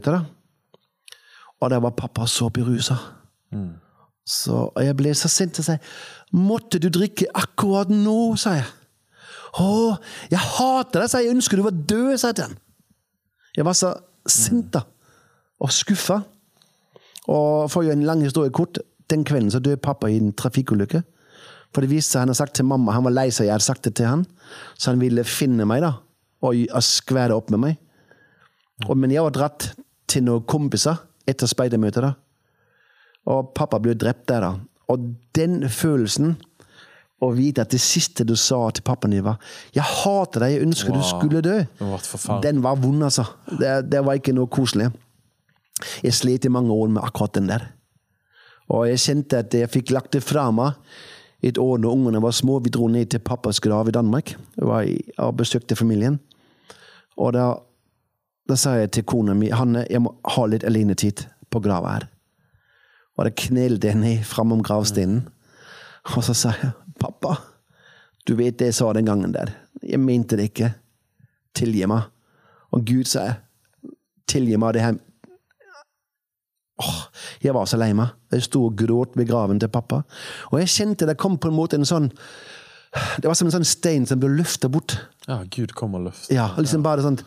da. Og der var pappa så berusa. Så og jeg ble så sint og sa 'Måtte du drikke akkurat nå?' sa jeg. 'Å, jeg hater deg', sa jeg. 'Jeg ønsker du var død', sa jeg til han. Jeg var så sint da, og skuffa. Og for å gjøre en lang historie kort, den kvelden så døde pappa i en trafikkulykke. For det viste seg han hadde sagt til mamma, han var lei seg, jeg hadde sagt det til han, så han ville finne meg da, og, skvære opp med meg. Og, men jeg var dratt til noen kompiser etter speidermøtet da. Og pappa ble drept der da. Og den følelsen, å vite at det siste du sa til pappaen din var, jeg hater deg, jeg ønsker du skulle dø. Den var vond, altså. Det, det var ikke noe koselig. Jeg slet i mange år med akkurat den der. Og jeg kjente at jeg fikk lagt det fra meg et år når ungene var små. Vi dro ned til pappas grav i Danmark var i, og besøkte familien. Og da, da sa jeg til kona mi Hanne, jeg må ha litt alenetid på grava her. Og da knelte jeg ned framom gravsteinen. Og så sa jeg, pappa, du vet det jeg sa den gangen der. Jeg mente det ikke. Tilgi meg. Og Gud sa, tilgi meg det her. Åh, jeg var så lei meg. Jeg sto og gråt ved graven til pappa. Og jeg kjente det kom på en måte en sånn Det var som en sånn stein som ble løfta bort. Ja, Gud kom og løfta. Ja, liksom bare sånn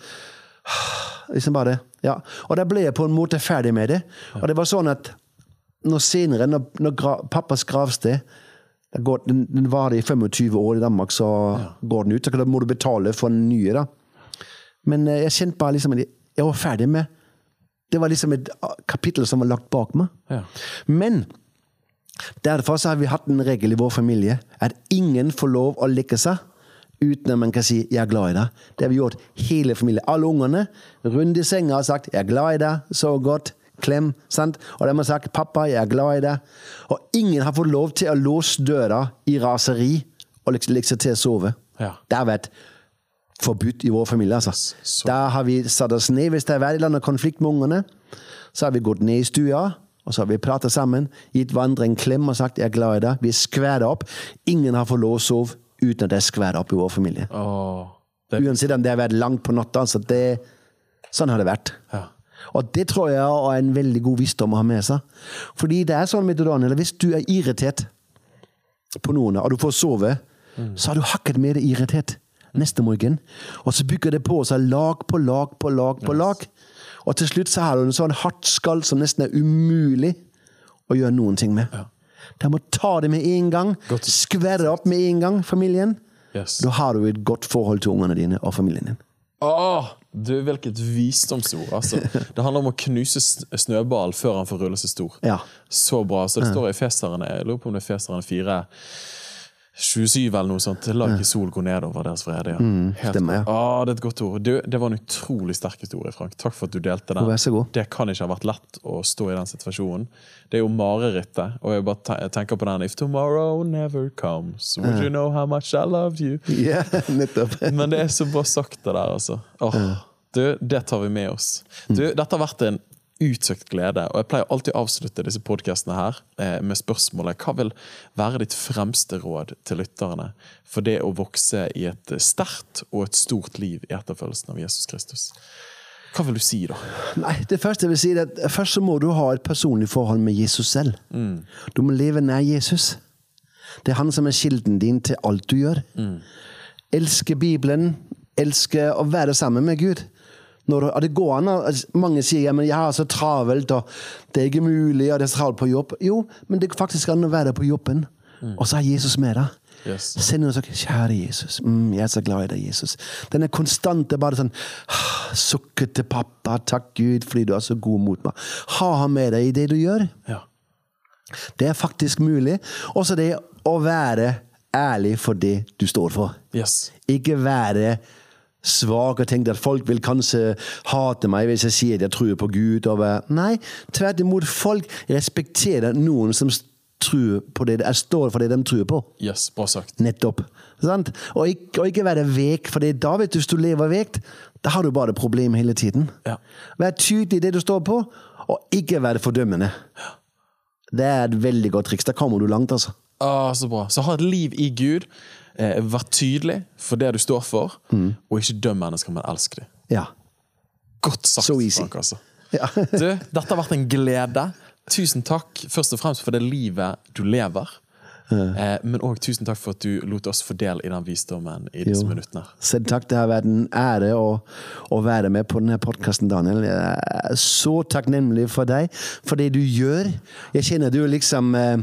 Liksom bare, ja. Og da ble jeg på en måte ferdig med det. Og det var sånn at når senere, når, når pappas gravsted går, den, den varer i 25 år i Danmark, så går den ut. Så da må du betale for den nye. da. Men eh, jeg kjente bare liksom jeg var ferdig med Det var liksom et ah, kapittel som var lagt bak meg. Ja. Men derfor så har vi hatt en regel i vår familie at ingen får lov å lekke seg uten at man kan si 'jeg er glad i deg'. Det har vi gjort hele familien. Alle ungene rundt i senga har sagt 'jeg er glad i deg', så godt. Klem. sant? Og de har sagt 'pappa, jeg er glad i deg'. Og ingen har fått lov til å låse døra i raseri og liksom legge seg til å sove. Ja. Det har vært forbudt i vår familie. altså. Så- Da har vi satt oss ned hvis det har vært en eller annen konflikt med ungene. Så har vi gått ned i stua, og så har vi pratet sammen, gitt hverandre en klem og sagt 'jeg er glad i deg'. Vi er skværet opp. Ingen har fått lov å sove uten at det er skværet opp i vår familie. Åh, det, Uansett om det har vært langt på natta. Altså det, sånn har det vært. ja. Og det tror jeg er en veldig god visdom å ha med seg. Fordi det er sånn med Daniel, hvis du er irritert på noen, og du får sove, så har du hakket med deg irritert neste morgen. Og så bygger det på seg lag på lag på lag på lag. Og til slutt så har du en sånn hardt skall som nesten er umulig å gjøre noen ting med. De må ta det med en gang. Skverre opp med en gang, familien. Yes. Da har du et godt forhold til ungene dine og familien din. Åh, du, hvilket visdomsord. Altså. Det handler om å knuse snøball før han får rulle seg stor. Ja. Så bra. Så det står i Feseren jeg lurer på om det er Feseren 4, 27 eller noe sånt. La ikke sol gå ned over deres vrede. Ja. Helt stemmer, ja. Ah, det er et godt ord. Du, det var en utrolig sterk historie, Frank. Takk for at du delte den. Vær så god. Det kan ikke ha vært lett å stå i den situasjonen. Det er jo marerittet. Og jeg bare tenker på den If tomorrow never comes, would you know how much I loved you? Ja, nettopp. Men det er så bra sagt, det der, altså. Åh, du, det tar vi med oss. Du, dette har vært en utsøkt glede, og jeg pleier alltid å avslutte disse podkastene her eh, med spørsmålet hva vil være ditt fremste råd til lytterne for det å vokse i et sterkt og et stort liv i etterfølgelsen av Jesus Kristus? Hva vil du si, da? Nei, det første jeg vil si er at Først så må du ha et personlig forhold med Jesus selv. Du må leve nær Jesus. Det er han som er kilden din til alt du gjør. Elske Bibelen, elske å være sammen med Gud. Når, det går an, Mange sier ja, men jeg har så travelt, og det er ikke mulig, og det er travelt på jobb. Jo, men det faktisk an å være på jobben, og så er Jesus med deg. Yes. Send si 'Kjære Jesus, mm, jeg er så glad i deg, Jesus'. Den er konstante, bare sånn «Ah, Sukker til pappa. 'Takk, Gud, fordi du er så god mot meg'. Ha ham med deg i det du gjør. Ja. Det er faktisk mulig. Også det å være ærlig for det du står for. Yes. Ikke være svak og der folk vil kanskje hate meg hvis jeg sier at jeg tror på Gud. Og. Nei, tvert imot. Folk respekterer noen som tror på det, jeg står for det de tror på. Yes, bra sagt. Nettopp. Sant? Og, ikke, og ikke være vek, for det da vet du, hvis du lever vekt, da har du bare problem hele tiden. Ja. Vær tydelig i det du står på, og ikke være fordømmende. Det er et veldig godt triks. Da kommer du langt, altså. Ah, så bra. Så ha et liv i Gud. Eh, vær tydelig for det du står for, og ikke døm mennesker, men elsk dem. Ja. Godt sagt, So easy. Frank. altså. Ja. Du, dette har vært en glede. Tusen takk først og fremst for det livet du lever. Eh, men òg tusen takk for at du lot oss få del i den visdommen i disse Jo. minuttene. Selv takk. Det har vært en ære å, å være med på denne podkasten, Daniel. Jeg er så takknemlig for deg, for det du gjør. Jeg kjenner du liksom eh,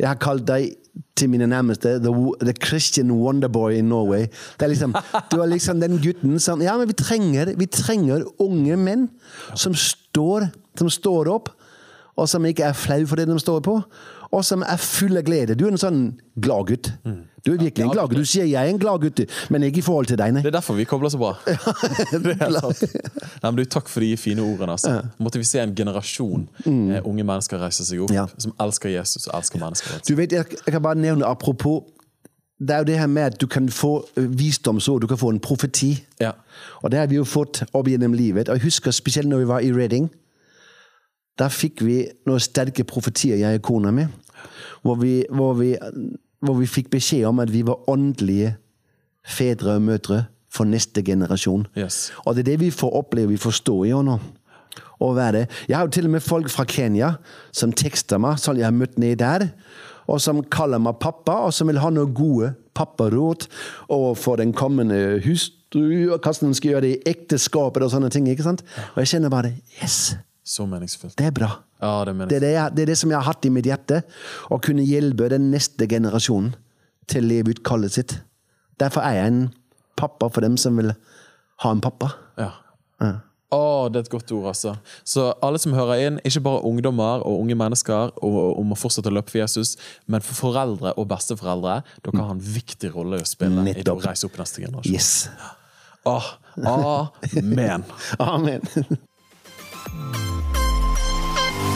Jeg har kalt deg til mine nærmeste the, the Christian Wonderboy in Norway. Det er liksom, du er liksom den gutten som Ja, men vi trenger, vi trenger unge menn som står, som står opp, og som ikke er flau for det de står på. Og som er full av glede. Du er en sånn glad gutt. Du er virkelig en glad gutt. Du sier jeg er en gladgutt, men ikke i forhold til deg, nei. Det er derfor vi kobler så bra. det er sant. Nei, men du, takk for de fine ordene. Altså. Måtte vi se en generasjon eh, unge mennesker reise seg opp, Mm. Ja. som elsker Jesus og elsker mennesker. Du vet, jeg, jeg kan bare nevne apropos Det er jo det her med at du kan få ø, visdomsord, du kan få en profeti. Ja. Og det har vi jo fått opp gjennom livet. Og jeg husker spesielt når vi var i Reading. Da fikk vi noen sterke profetier, jeg og kona mi. Hvor vi, hvor, vi, hvor vi fikk beskjed om at vi var åndelige fedre og mødre for neste generasjon. Yes. Og det er det vi får oppleve, vi får stå i nå. Å være. Jeg har jo til og med folk fra Kenya som tekster meg, som jeg har møtt ned der, og som kaller meg pappa, og som vil ha noen gode papparåd overfor den kommende hustru, og hvordan skal gjøre det i ekteskapet og sånne ting. ikke sant? Og jeg kjenner bare Yes! Så meningsfullt. Det er bra. Ja, det Det er det, jeg, det er det som jeg har hatt i mitt hjerte. Å kunne hjelpe den neste generasjonen til å leve ut kallet sitt. Derfor er jeg en pappa for dem som vil ha en pappa. Ja. Å, det er et godt ord, altså. Så alle som hører inn, ikke bare ungdommer og unge mennesker og, om å fortsette å løpe for Jesus, men for foreldre og besteforeldre. Dere har en viktig rolle å spille i å reise opp neste generasjon. Yes. Åh, amen. Amen.